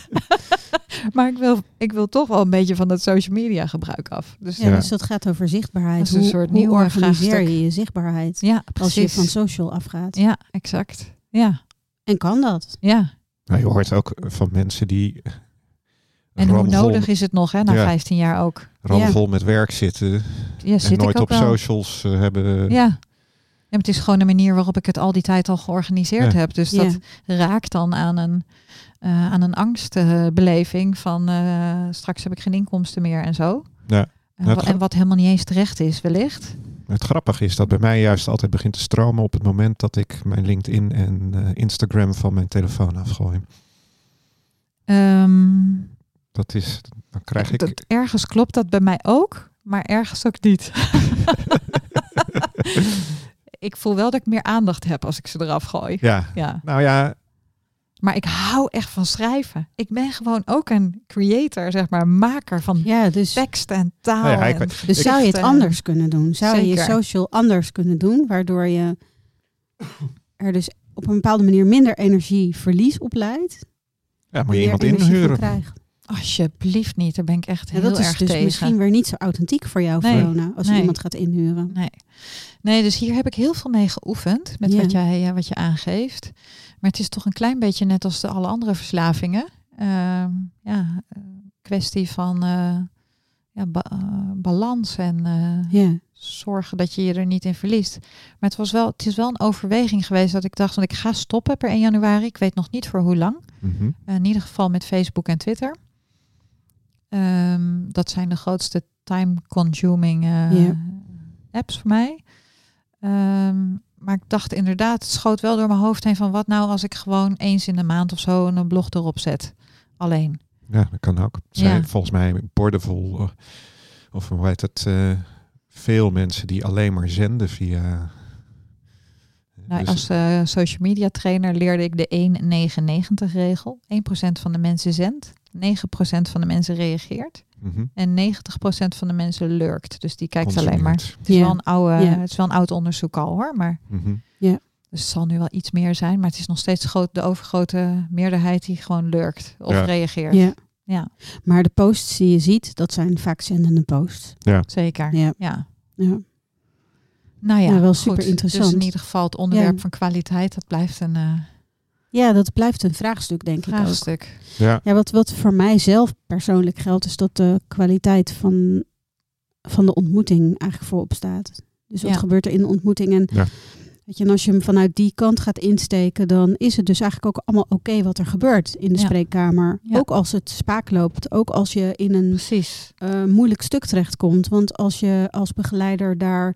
maar ik wil, ik wil toch wel een beetje van dat social media gebruik af. Dus Ja, Ja. dus dat gaat over zichtbaarheid. Dat is een hoe, soort hoe nieuwe organiseer je je zichtbaarheid ja, als je van social afgaat? Ja, exact. Ja, En kan dat? ja. Nou, je hoort ook van mensen die En hoe nodig is het nog, hè, na Ja. 15 jaar ook? ramvol met werk zitten Ja, en zit nooit ik ook op wel. socials eh, hebben. Ja. Ja, maar het is gewoon de manier waarop ik het al die tijd al georganiseerd Ja. heb. Dus Ja. dat raakt dan aan een, eh, aan een angstbeleving van eh, straks heb ik geen inkomsten meer en zo. Ja. En, wa- ga- en wat helemaal niet eens terecht is, wellicht. Het grappige is dat bij mij juist altijd begint te stromen op het moment dat ik mijn LinkedIn en eh, Instagram van mijn telefoon afgooi. Ehm, Dat is, dan krijg ik. dat- ergens klopt dat bij mij ook, maar ergens ook niet. ik voel wel dat ik meer aandacht heb als ik ze eraf gooi. Ja, Ja. nou ja, Maar ik hou echt van schrijven. Ik ben gewoon ook een creator, zeg maar, maker van Ja, dus, tekst en taal. Nou ja, ik en- weet- dus ik- zou je het anders kunnen doen? Zou je je social anders kunnen doen, waardoor je er dus op een bepaalde manier minder energieverlies op leidt? ja, moet je iemand inhuren. krijgt? Alsjeblieft niet, daar ben ik echt Ja, heel dat is erg dus tegen. misschien weer niet zo authentiek voor jou, Nee, Verona, als je iemand gaat inhuren. Nee. nee, dus hier heb ik heel veel mee geoefend met Ja. wat, jij, wat je aangeeft. Maar het is toch een klein beetje net als de alle andere verslavingen. Ehm, ja, eh, kwestie van eh, ja, ba- eh, balans en eh, Ja, zorgen dat je je er niet in verliest. Maar het, was wel, het is wel een overweging geweest dat ik dacht, want ik ga stoppen per 1 januari. Ik weet nog niet voor hoe lang. Mhm. In ieder geval met Facebook en Twitter. Ehm, dat zijn de grootste time-consuming eh, apps voor mij. Ehm, maar ik dacht inderdaad, het schoot wel door mijn hoofd heen van wat nou als ik gewoon eens in de maand of zo een blog erop zet. Alleen. Ja, dat kan ook. Zijn Ja. volgens mij bordevol, eh, of hoe heet het, eh, veel mensen die alleen maar zenden via... Nou, Dus- als eh, social media trainer leerde ik de 1,99 regel. 1% van de mensen zendt, 9% van de mensen reageert mhm, en 90% van de mensen lurkt. Dus die kijkt alleen maar. Het is, Ja. wel een oude, Ja. het is wel een oud onderzoek al hoor, maar Mhm. Dus het zal nu wel iets meer zijn, maar het is nog steeds groot, de overgrote meerderheid die gewoon lurkt of Ja. reageert. ja. Ja, Maar de posts die je ziet, dat zijn vaak zendende posts. zeker. Ja. Ja. Ja. Nou ja, Ja, wel goed. super interessant. Dus in ieder geval het onderwerp Ja. van kwaliteit, dat blijft een eh, ja, dat blijft een vraagstuk, denk ik ook. vraagstuk. Ja, Ja, wat, wat voor mij zelf persoonlijk geldt, is dat de kwaliteit van, van de ontmoeting eigenlijk voorop staat. Dus wat Ja. gebeurt er in de ontmoeting? En, Ja. weet je, en als je hem vanuit die kant gaat insteken, dan is het dus eigenlijk ook allemaal oké wat er gebeurt in de Ja. spreekkamer. Ja. Ook als het spaak loopt, ook als je in een Precies. eh, moeilijk stuk terechtkomt. Want als je als begeleider daar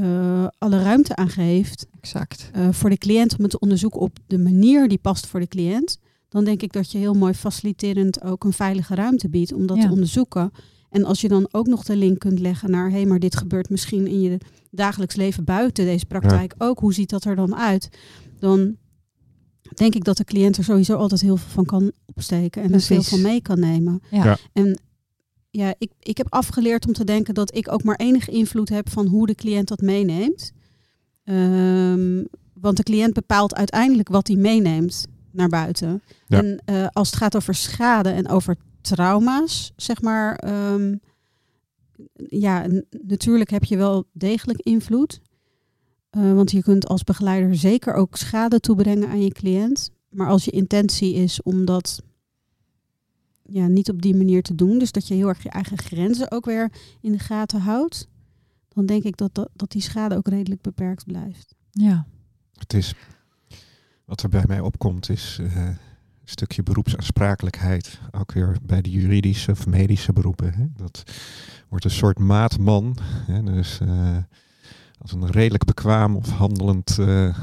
eh, alle ruimte aan geeft, Exact. eh, voor de cliënt om het te onderzoeken op de manier die past voor de cliënt, dan denk ik dat je heel mooi faciliterend ook een veilige ruimte biedt om dat Ja. te onderzoeken. En als je dan ook nog de link kunt leggen naar, hé, hey, maar dit gebeurt misschien in je dagelijks leven buiten deze praktijk ook, hoe ziet dat er dan uit? Dan denk ik dat de cliënt er sowieso altijd heel veel van kan opsteken en er veel van mee kan nemen. Ja. Ja. En ja, ik, ik heb afgeleerd om te denken dat ik ook maar enige invloed heb van hoe de cliënt dat meeneemt. Ehm, want de cliënt bepaalt uiteindelijk wat hij meeneemt naar buiten. Ja. En eh, als het gaat over schade en over trauma's, zeg maar, ehm, ja, natuurlijk heb je wel degelijk invloed. Eh, want je kunt als begeleider zeker ook schade toebrengen aan je cliënt. Maar als je intentie is om dat ja, niet op die manier te doen, dus dat je heel erg je eigen grenzen ook weer in de gaten houdt, dan denk ik dat, dat, dat die schade ook redelijk beperkt blijft. Ja. het is... Wat er bij mij opkomt is eh, een stukje beroepsaansprakelijkheid. Ook weer bij de juridische of medische beroepen. Hè. Dat wordt een soort maatman. Hè. Dus eh, als een redelijk bekwaam of handelend eh,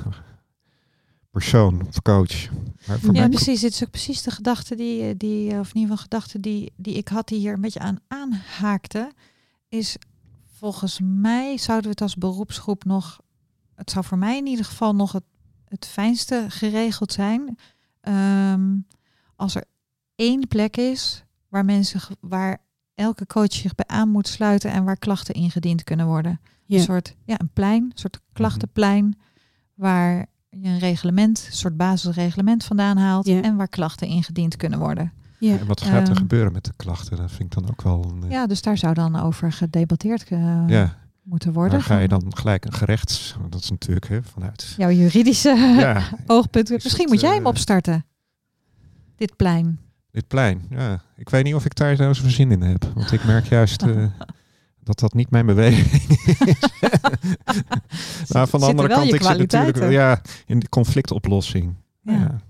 persoon of coach. Maar voor ja, mij precies. Dit is ook precies de gedachte die, eh, die of in ieder geval gedachte die, die ik had, die hier een beetje aan aanhaakte, is volgens mij zouden we het als beroepsgroep nog, het zou voor mij in ieder geval nog het, het fijnste geregeld zijn, ehm, als er één plek is waar mensen, waar elke coach zich bij aan moet sluiten en waar klachten ingediend kunnen worden. Ja. Een soort, ja, een plein, een soort klachtenplein, waar je een reglement, een soort basisreglement vandaan haalt Ja. en waar klachten ingediend kunnen worden. Ja. En wat gaat er Ehm. gebeuren met de klachten? Dat vind ik dan ook wel een... eh, Ja, dus daar zou dan over gedebatteerd eh, ja. moeten worden. Maar ga je dan gelijk een gerechts... Dat is natuurlijk hè, vanuit... Jouw juridische Ja, oogpunt. Is Misschien het, moet jij hem eh, opstarten. Dit plein. dit plein. Ja. Ik weet niet of ik daar zo zin in heb. Want ik merk juist eh, dat dat niet mijn beweging is. nou, van de andere kant, ik zit natuurlijk ja, in de conflictoplossing. Ja. Ja.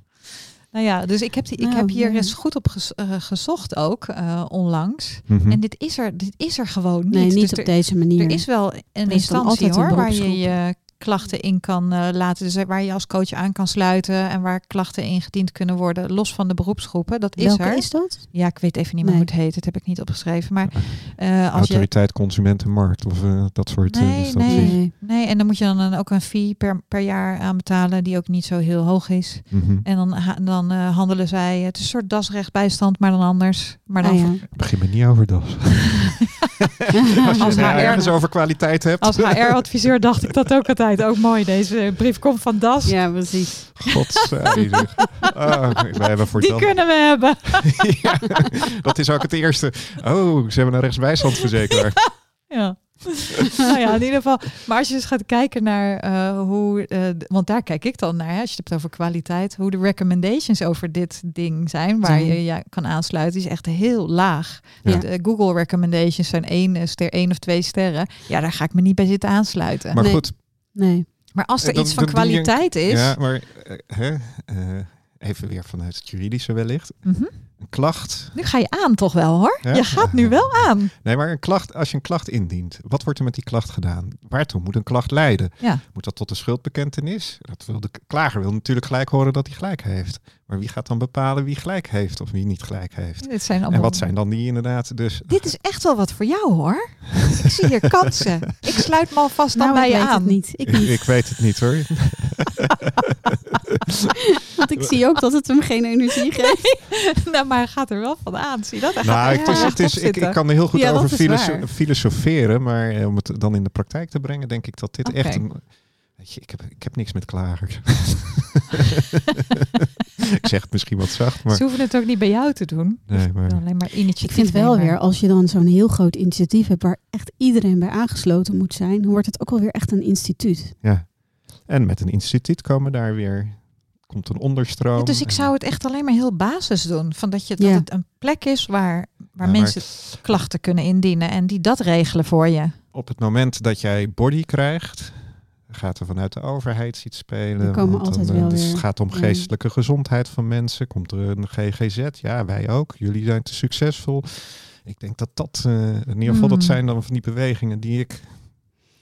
Nou ja, dus ik heb, die, ik Nou, heb hier ja. eens goed op eh, gezocht ook, eh, onlangs. Mhm. En dit is, er, dit is er gewoon niet. Nee, niet Dus op er, deze manier. er is wel een is instantie een hoor, waar je klachten in kan eh, laten. Dus waar je als coach aan kan sluiten en waar klachten ingediend kunnen worden, los van de beroepsgroepen. Dat is Welke er. is dat? Ja, ik weet even niet meer Nee. hoe het heet. Dat heb ik niet opgeschreven. Maar eh, als je Autoriteit Consumentenmarkt of eh, dat soort Nee, instanties. nee. Nee, en dan moet je dan ook een fee per, per jaar aanbetalen, die ook niet zo heel hoog is. Mhm. En dan, dan eh, handelen zij, het is een soort dasrechtbijstand, maar dan anders. Maar dan Ah, ja. Begin me niet over dat. Als je HR ergens over kwaliteit hebt. als HR-adviseur dacht ik dat ook altijd. Ook mooi, deze brief komt van Das. ja, precies. Godzijdank. Oh, wij hebben voor die kunnen we hebben. ja, dat is ook het eerste. Oh, ze hebben een rechtsbijstandverzekeraar. Ja. nou ja, in ieder geval. Maar als je dus gaat kijken naar eh, hoe, eh, want daar kijk ik dan naar, hè, als je het hebt over kwaliteit, hoe de recommendations over dit ding zijn, waar Zijn. je ja, kan aansluiten, is echt heel laag. Ja. De Google recommendations zijn één eh, ster, één of twee sterren. Ja, daar ga ik me niet bij zitten aansluiten. Maar, Maar Nee. goed, Nee. als er Eh, dan- iets van je- kwaliteit is, ja, maar eh, hè, eh, even weer vanuit het juridische wellicht. mhm, Een klacht. nu ga je aan toch wel hoor. Ja? Je gaat nu wel aan. Nee, maar een klacht, als je een klacht indient, wat wordt er met die klacht gedaan? Waartoe moet een klacht leiden? Ja. Moet dat tot een schuldbekentenis? Dat wil de klager wil natuurlijk gelijk horen dat hij gelijk heeft. Maar wie gaat dan bepalen wie gelijk heeft of wie niet gelijk heeft? Dit zijn allemaal En wat zijn dan die inderdaad dus... Dit is echt wel wat voor jou hoor. Ik zie hier kansen. Ik sluit me alvast dan Nou, bij ik je weet aan. het niet. Ik Ik, niet. ik weet het niet hoor. Want ik zie ook dat het hem geen energie geeft. nou, maar hij gaat er wel van aan. Zie je dat? Hij gaat Nou, er het is, ik, ik kan er heel goed Ja, over filoso- filosoferen, maar eh, om het dan in de praktijk te brengen, denk ik dat dit echt een... Weet je, ik heb, ik heb niks met klagers. ik zeg het misschien wat zacht, maar... Ze hoeven het ook niet bij jou te doen. Nee, maar... Alleen maar initiatief Ik vind wel nemen. weer, als je dan zo'n heel groot initiatief hebt waar echt iedereen bij aangesloten moet zijn, dan wordt het ook alweer echt een instituut. Ja. En met een instituut komen daar weer... Komt een onderstroom. Ja, dus ik zou het echt alleen maar heel basis doen. Van dat, je, dat Ja. het een plek is waar, waar Ja, maar- mensen klachten kunnen indienen. En die dat regelen voor je. Op het moment dat jij body krijgt, gaat er vanuit de overheid iets spelen. Er komen altijd dan, eh, wel dus weer- het gaat om ja. geestelijke gezondheid van mensen. Komt er een GGZ? Ja, wij ook. Jullie zijn te succesvol. Ik denk dat dat, eh, in ieder geval, dat zijn dan van die bewegingen die ik...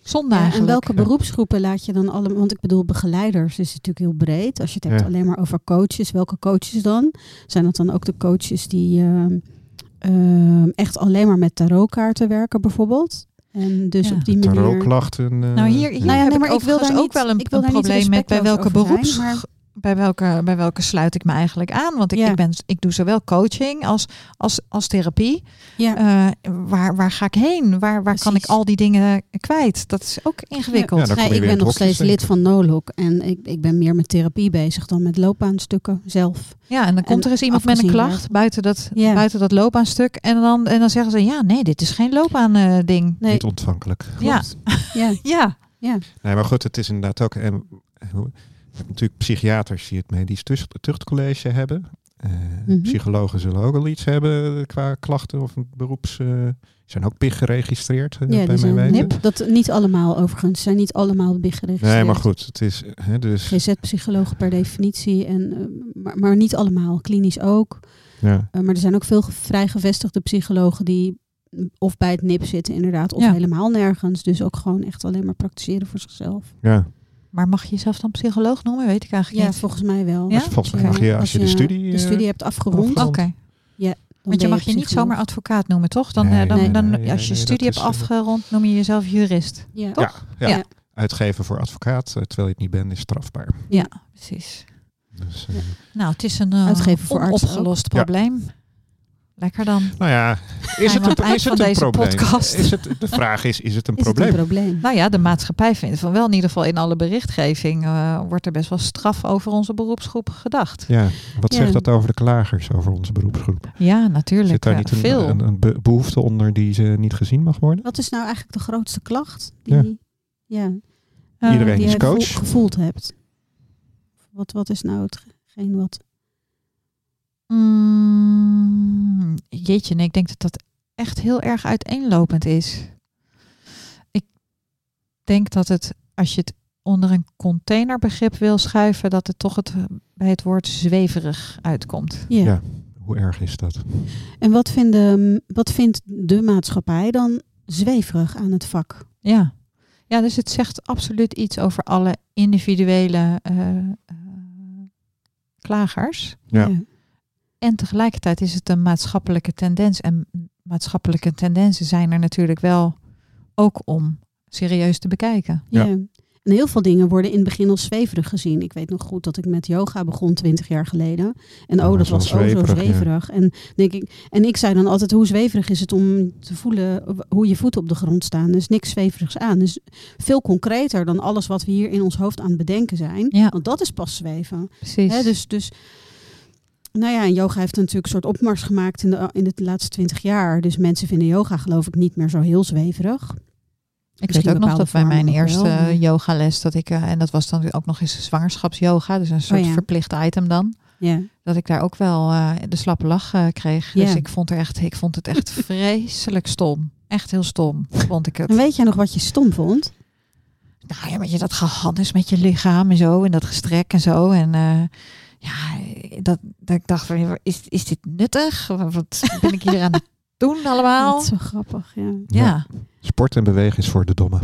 Zonde Ja, en welke beroepsgroepen laat je dan allemaal? Want ik bedoel, begeleiders is natuurlijk heel breed. Als je het hebt Ja. alleen maar over coaches, welke coaches dan? Zijn dat dan ook de coaches die ehm, ehm, echt alleen maar met tarotkaarten werken, bijvoorbeeld? En dus Ja. op die manier. Tarotklachten. eh, Nou, hier, hier Nou ja, heb nee, ik maar ik wil daar ook niet- wel een, ik wil een probleem met bij welke respectloos Bij welke, bij welke sluit ik me eigenlijk aan? Want ik, Ja. ik, ben, ik doe zowel coaching als, als, als therapie. Ja. Eh, waar, waar ga ik heen? Waar, waar kan ik al die dingen kwijt? Dat is ook ingewikkeld. Ja, Nee, je ik weer in ben nog steeds lid van NOLOC en ik, ik ben meer met therapie bezig dan met loopbaanstukken zelf. Ja, en dan komt En er eens iemand met een klacht buiten dat, Ja. buiten dat loopbaanstuk. En dan, en dan zeggen ze, ja, nee, dit is geen loopbaan ding. Nee, Niet ontvankelijk. Ja. ja, Ja, ja. Nee, maar goed, het is inderdaad ook... En, hebt natuurlijk psychiaters die het medisch tucht- tuchtcollege hebben. Eh, Mhm. Psychologen zullen ook wel iets hebben qua klachten of een beroeps... eh, zijn ook PIG geregistreerd, eh, ja bij die mij zijn weten. nip. Dat niet allemaal overigens, zijn niet allemaal big geregistreerd. Nee, maar goed, het is... Hè, dus, GZ-psychologen per definitie, en, maar, maar niet allemaal. Klinisch ook. ja. Eh, maar er zijn ook veel vrij gevestigde psychologen die of bij het NIP zitten inderdaad, of Ja. helemaal nergens. Dus ook gewoon echt alleen maar praktiseren voor zichzelf. ja. Maar mag je jezelf dan psycholoog noemen? Weet ik eigenlijk Ja, niet. volgens mij wel. Ja? Volgens mij mag je, als je de studie... de eh, studie hebt afgerond, afgerond. Oké, dan want je mag je niet zomaar advocaat noemen, toch? Dan, Nee, eh, dan, nee, dan, nee, als je nee, studie hebt is, eh, afgerond, noem je jezelf jurist. Ja. Ja, ja. Ja. Uitgeven voor advocaat, terwijl je het niet bent, is strafbaar. Ja, precies. Dus, Nou, het is een uh, Ja. probleem. Lekker dan. nou ja, is het het een, is van het een deze probleem? podcast. Is het, de vraag is, is het een Is het probleem? een probleem? Nou ja, de maatschappij vindt van wel in ieder geval in alle berichtgeving eh, wordt er best wel straf over onze beroepsgroep gedacht. Ja, wat Ja. zegt dat over de klagers, over onze beroepsgroep? Ja, natuurlijk. Zit daar niet een, veel. een, een be- behoefte onder die ze niet gezien mag worden? Wat is nou eigenlijk de grootste klacht die, Ja. ja. Eh, Iedereen die is coach. gevoeld hebt? Wat, wat is nou hetgeen wat... Mm, jeetje, nee, ik denk dat dat echt heel erg uiteenlopend is. Ik denk dat het, als je het onder een containerbegrip wil schuiven, dat het toch het, bij het woord zweverig uitkomt. Ja. Ja. Hoe erg is dat? En wat, vinden, wat vindt de maatschappij dan zweverig aan het vak? Ja. ja, dus het zegt absoluut iets over alle individuele eh, eh, klagers. Ja. En tegelijkertijd is het een maatschappelijke tendens. En maatschappelijke tendensen zijn er natuurlijk wel ook om serieus te bekijken. Ja. Ja. En heel veel dingen worden in het begin als zweverig gezien. Ik weet nog goed dat ik met yoga begon twintig jaar geleden. En Ja, oh, dat was oh zo zweverig, ja. En, denk ik, en ik zei dan altijd, hoe zweverig is het om te voelen hoe je voeten op de grond staan. Er is niks zweverigs aan. Dus veel concreter dan alles wat we hier in ons hoofd aan het bedenken zijn. Ja. Want dat is pas zweven. Precies. Hè, dus, dus, nou ja, en yoga heeft natuurlijk een soort opmars gemaakt in de, in de laatste twintig jaar. Dus mensen vinden yoga geloof ik niet meer zo heel zweverig. ik weet ook nog dat bij mijn eerste yogales, dat ik, eh, en dat was dan ook nog eens zwangerschapsyoga, dus een soort Oh ja. verplicht item dan. Ja. Dat ik daar ook wel eh, de slappe lach eh, kreeg. Dus ik vond, er echt, ik vond het echt vreselijk stom. Echt heel stom, vond ik het. En weet jij nog wat je stom vond? Nou ja, met je dat gehannes met je lichaam en zo. En dat gestrek en zo. En ja, dat, dat ik dacht van, is, is dit nuttig? Wat ben ik hier aan het doen allemaal? Dat is zo grappig, ja. Ja. Sport en bewegen is voor de domme.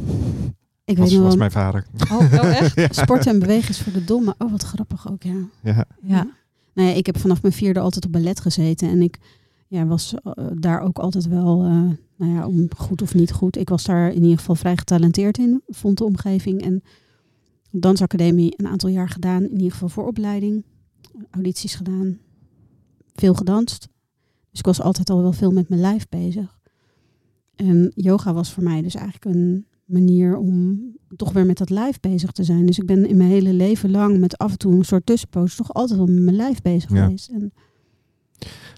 Ik Was, weet mijn vader. Oh, oh echt? Ja. sport en bewegen is voor de domme. Oh, wat grappig ook, ja. Ja. Ja. Nou ja, ik heb vanaf mijn vierde altijd op ballet gezeten. En ik ja, was eh, daar ook altijd wel, eh, nou ja, om goed of niet goed. Ik was daar in ieder geval vrij getalenteerd in, vond de omgeving. En dansacademie een aantal jaar gedaan, in ieder geval voor opleiding. Audities gedaan, veel gedanst. Dus ik was altijd al wel veel met mijn lijf bezig. En yoga was voor mij dus eigenlijk een manier om toch weer met dat lijf bezig te zijn. Dus ik ben in mijn hele leven lang met af en toe een soort tussenpoos toch altijd wel met mijn lijf bezig Ja. geweest. En,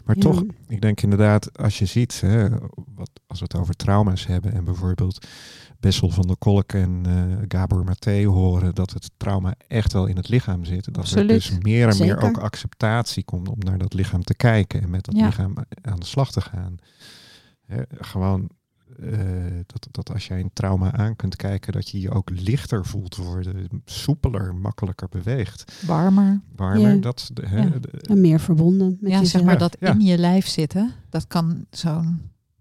Maar ja, toch, ik denk inderdaad, als je ziet, hè, wat, als we het over trauma's hebben en bijvoorbeeld Bessel van der Kolk en eh, Gabor Maté horen dat het trauma echt wel in het lichaam zit. Dat Absoluut. er dus meer en meer ook acceptatie komt om naar dat lichaam te kijken en met dat Ja. lichaam aan de slag te gaan. Hè, gewoon eh, dat, dat als jij een trauma aan kunt kijken, dat je je ook lichter voelt worden, soepeler, makkelijker beweegt, Warmer. warmer. Ja. Dat, de- hè, Ja. de- en meer verbonden met ja, jezelf. zeg maar dat Ja. in je lijf zitten. Dat kan zo'n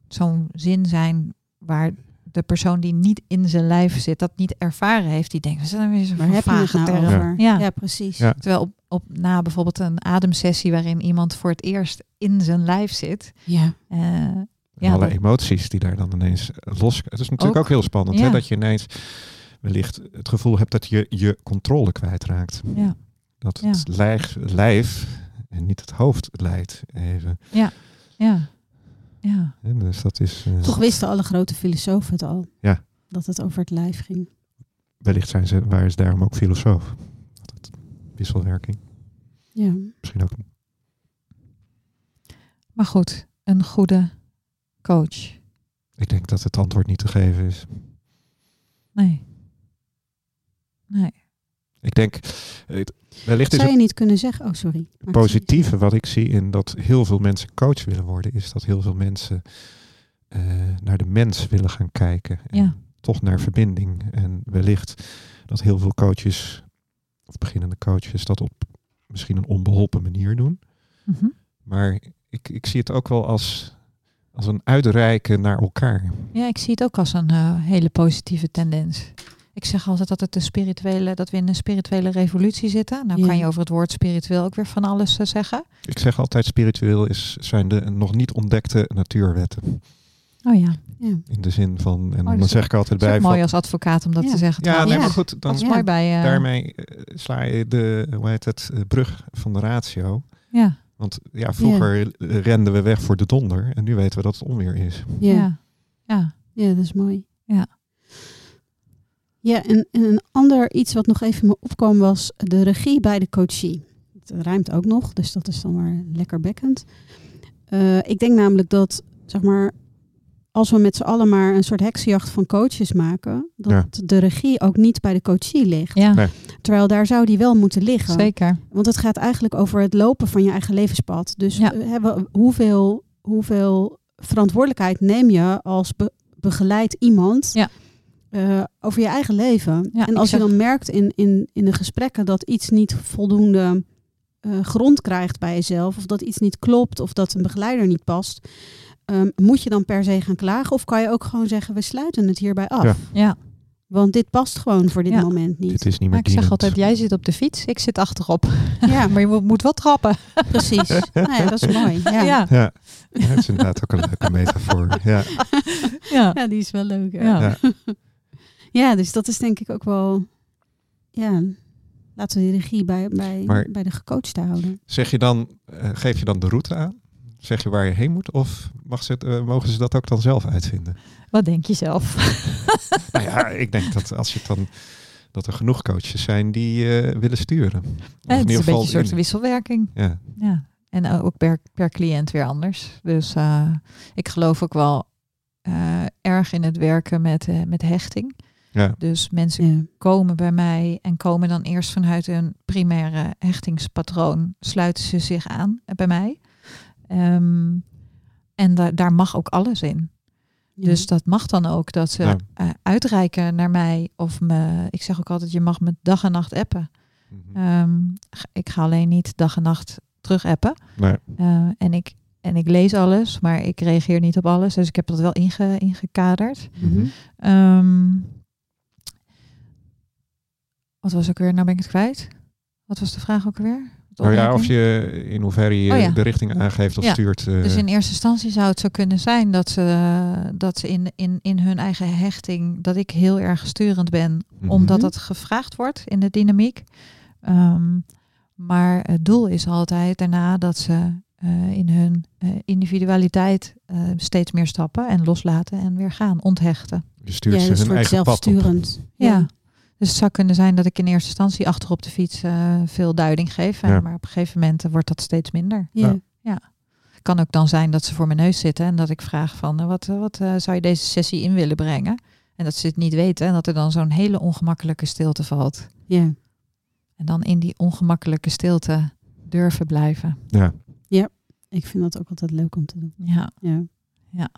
zo'n zin zijn waar de persoon die niet in zijn lijf zit, dat niet ervaren heeft. Die denkt, we zijn weer zo'n Waar heb je het nou term. over? Ja. Ja, precies. Ja. Terwijl op, op, na bijvoorbeeld een ademsessie waarin iemand voor het eerst in zijn lijf zit. Ja. eh, En ja, alle dat- emoties die daar dan ineens los. Het is natuurlijk ook, Ook, heel spannend hè, dat je ineens wellicht het gevoel hebt dat je je controle kwijtraakt. ja, Dat Ja. het lijf, lijf en niet het hoofd leidt even. ja, ja. Hè, Dus dat is eh, Toch wisten alle grote filosofen het al. Ja. Dat het over het lijf ging. wellicht zijn ze, waar is daarom ook filosoof. Dat het wisselwerking. Ja. Misschien ook. Maar goed, een goede coach. Ik denk dat het antwoord niet te geven is. Nee. Nee. Ik denk, het, wellicht is Zou het je niet kunnen zeggen... Oh, sorry. Maar- positieve wat ik zie in dat heel veel mensen coach willen worden, is dat heel veel mensen eh, naar de mens willen gaan kijken. En Ja. Toch naar verbinding. En wellicht dat heel veel coaches, of beginnende coaches, dat op misschien een onbeholpen manier doen. Mhm. Maar ik, ik zie het ook wel als, als een uitreiken naar elkaar. Ja, ik zie het ook als een eh, hele positieve tendens. Ik zeg altijd dat, het een spirituele, dat we in een spirituele revolutie zitten. Nou Ja. kan je over het woord spiritueel ook weer van alles eh, zeggen. Ik zeg altijd, spiritueel is, zijn de nog niet ontdekte natuurwetten. Oh ja, Ja. In de zin van, en Oh, dan is zeg ik altijd bij van, mooi als advocaat om dat Ja. te zeggen. ja, nee, maar Ja. goed, dan dat is mooi bij... eh, daarmee eh, sla je de, hoe heet het, brug van de ratio. Ja, Want ja, vroeger renden we weg voor de donder en nu weten we dat het onweer is. Ja. ja. ja. Ja, dat is mooi. Ja. Ja, en, en een ander iets wat nog even me opkwam was de regie bij de coachie. Het ruimt ook nog, dus dat is dan maar lekker bekkend. Eh, ik denk namelijk dat, zeg maar, als we met z'n allen maar een soort heksenjacht van coaches maken, dat Ja. de regie ook niet bij de coachie ligt. ja Nee. Terwijl daar zou die wel moeten liggen. zeker. Want het gaat eigenlijk over het lopen van je eigen levenspad. Dus Ja. eh, hebben, hoeveel, hoeveel verantwoordelijkheid neem je als be- begeleid iemand Ja. Eh, over je eigen leven? Ja, en als je dan merkt in, in, in de gesprekken dat iets niet voldoende eh, grond krijgt bij jezelf, of dat iets niet klopt, of dat een begeleider niet past, ehm, moet je dan per se gaan klagen? Of kan je ook gewoon zeggen, we sluiten het hierbij af? Ja. Ja. Want dit past gewoon voor dit Ja. moment niet. Dit is niet meer Maar ik zeg altijd, jij zit op de fiets, ik zit achterop. Ja, Maar je moet, moet wel trappen. precies. nou ja, dat is mooi. Ja. Ja, ja. Dat is inderdaad ook een leuke metafoor. Ja, ja. Ja, die is wel leuk. hè? Ja. Ja. Dus dat is denk ik ook wel. Ja, laten we die regie bij, bij, Maar- bij de gecoachte houden. Zeg je dan, eh, geef je dan de route aan? Zeg je waar je heen moet? Of mag ze het, eh, mogen ze dat ook dan zelf uitvinden? Wat denk je zelf? nou ja, ik denk dat als je het dan dat er genoeg coaches zijn die eh, willen sturen. Ja, het is een beetje een soort in- wisselwerking. ja, Ja. En ook per, per cliënt weer anders. Dus eh, ik geloof ook wel eh, erg in het werken met, eh, met hechting. Ja, Dus mensen Ja. komen bij mij en komen dan eerst vanuit hun primaire hechtingspatroon, sluiten ze zich aan bij mij. Ehm, en da- daar mag ook alles in. Dus dat mag dan ook dat ze Ja. eh, uitreiken naar mij. Of me, ik zeg ook altijd, je mag me dag en nacht appen. Mhm. Ehm, ik ga alleen niet dag en nacht terug appen. Nee. Eh, en, ik, en ik lees alles, maar ik reageer niet op alles. Dus ik heb dat wel inge, ingekaderd. Mhm. Ehm, wat was ook weer? Nou ben ik het kwijt. Wat was de vraag ook weer? Nou ja, of je in hoeverre je Oh ja. de richting aangeeft of Ja. stuurt. eh, Dus in eerste instantie zou het zo kunnen zijn dat ze, dat ze in, in, in hun eigen hechting, dat ik heel erg sturend ben, mhm. omdat het gevraagd wordt in de dynamiek. Ehm, maar het doel is altijd daarna dat ze eh, in hun eh, individualiteit eh, steeds meer stappen en loslaten en weer gaan, onthechten. Je stuurt ja, ze een hun soort eigen pad op. zelfsturend. Ja. Dus het zou kunnen zijn dat ik in eerste instantie achter op de fiets eh, veel duiding geef. Ja. Maar op een gegeven moment eh, wordt dat steeds minder. Ja. Ja. Het kan ook dan zijn dat ze voor mijn neus zitten en dat ik vraag van eh, wat, wat eh, zou je deze sessie in willen brengen? En dat ze het niet weten en dat er dan zo'n hele ongemakkelijke stilte valt. Ja. En dan in die ongemakkelijke stilte durven blijven. Ja. Ik vind dat ook altijd leuk om te doen. Ja, Ja. Ja.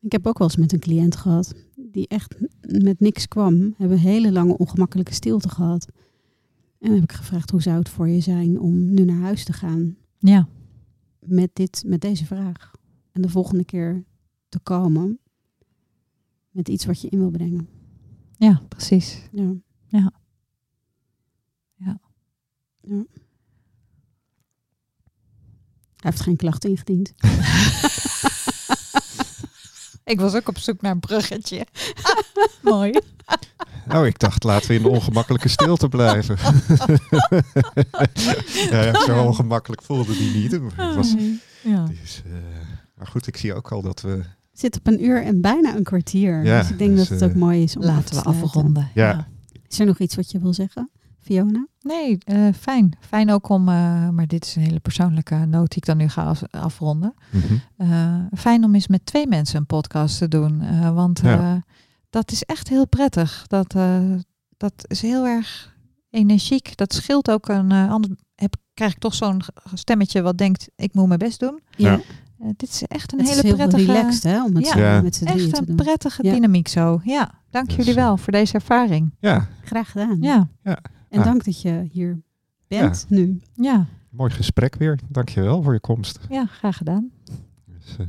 Ik heb ook wel eens met een cliënt gehad die echt met niks kwam. Hebben een hele lange ongemakkelijke stilte gehad. En dan heb ik gevraagd hoe zou het voor je zijn om nu naar huis te gaan ja, met, dit, met deze vraag. En de volgende keer te komen met iets wat je in wil brengen. ja precies. Ja. Ja. Ja. Ja. Hij heeft geen klacht ingediend. Ik was ook op zoek naar een bruggetje. Mooi. Oh, ik dacht, laten we in de ongemakkelijke stilte blijven. ja, ja, zo ongemakkelijk voelde die niet. Maar, het was, Ja. dus, eh, maar goed, ik zie ook al dat we... Zit op een uur en bijna een kwartier. Ja, dus ik denk dus, dat het ook eh, mooi is om af Laten te we afronden. Ja. Is er nog iets wat je wil zeggen, Fiona? Nee, eh, fijn. Fijn ook om, eh, maar dit is een hele persoonlijke noot die ik dan nu ga af- afronden. Mhm. Eh, fijn om eens met twee mensen een podcast te doen. eh, want Ja. eh, dat is echt heel prettig. Dat, eh, dat is heel erg energiek. Dat scheelt ook een. eh, anders heb, krijg ik toch zo'n stemmetje wat denkt: ik moet mijn best doen. Ja. Eh, dit is echt een het hele is heel prettige. relaxed hè, om het Ja. Ja. met z'n drieën Echt te een doen. prettige Ja. dynamiek zo. Ja, dank Dus, jullie wel voor deze ervaring. Ja, Graag gedaan. Ja, En Ah. dank dat je hier bent nu. ja, mooi gesprek weer. Dankjewel voor je komst. ja, graag gedaan. Dus, eh,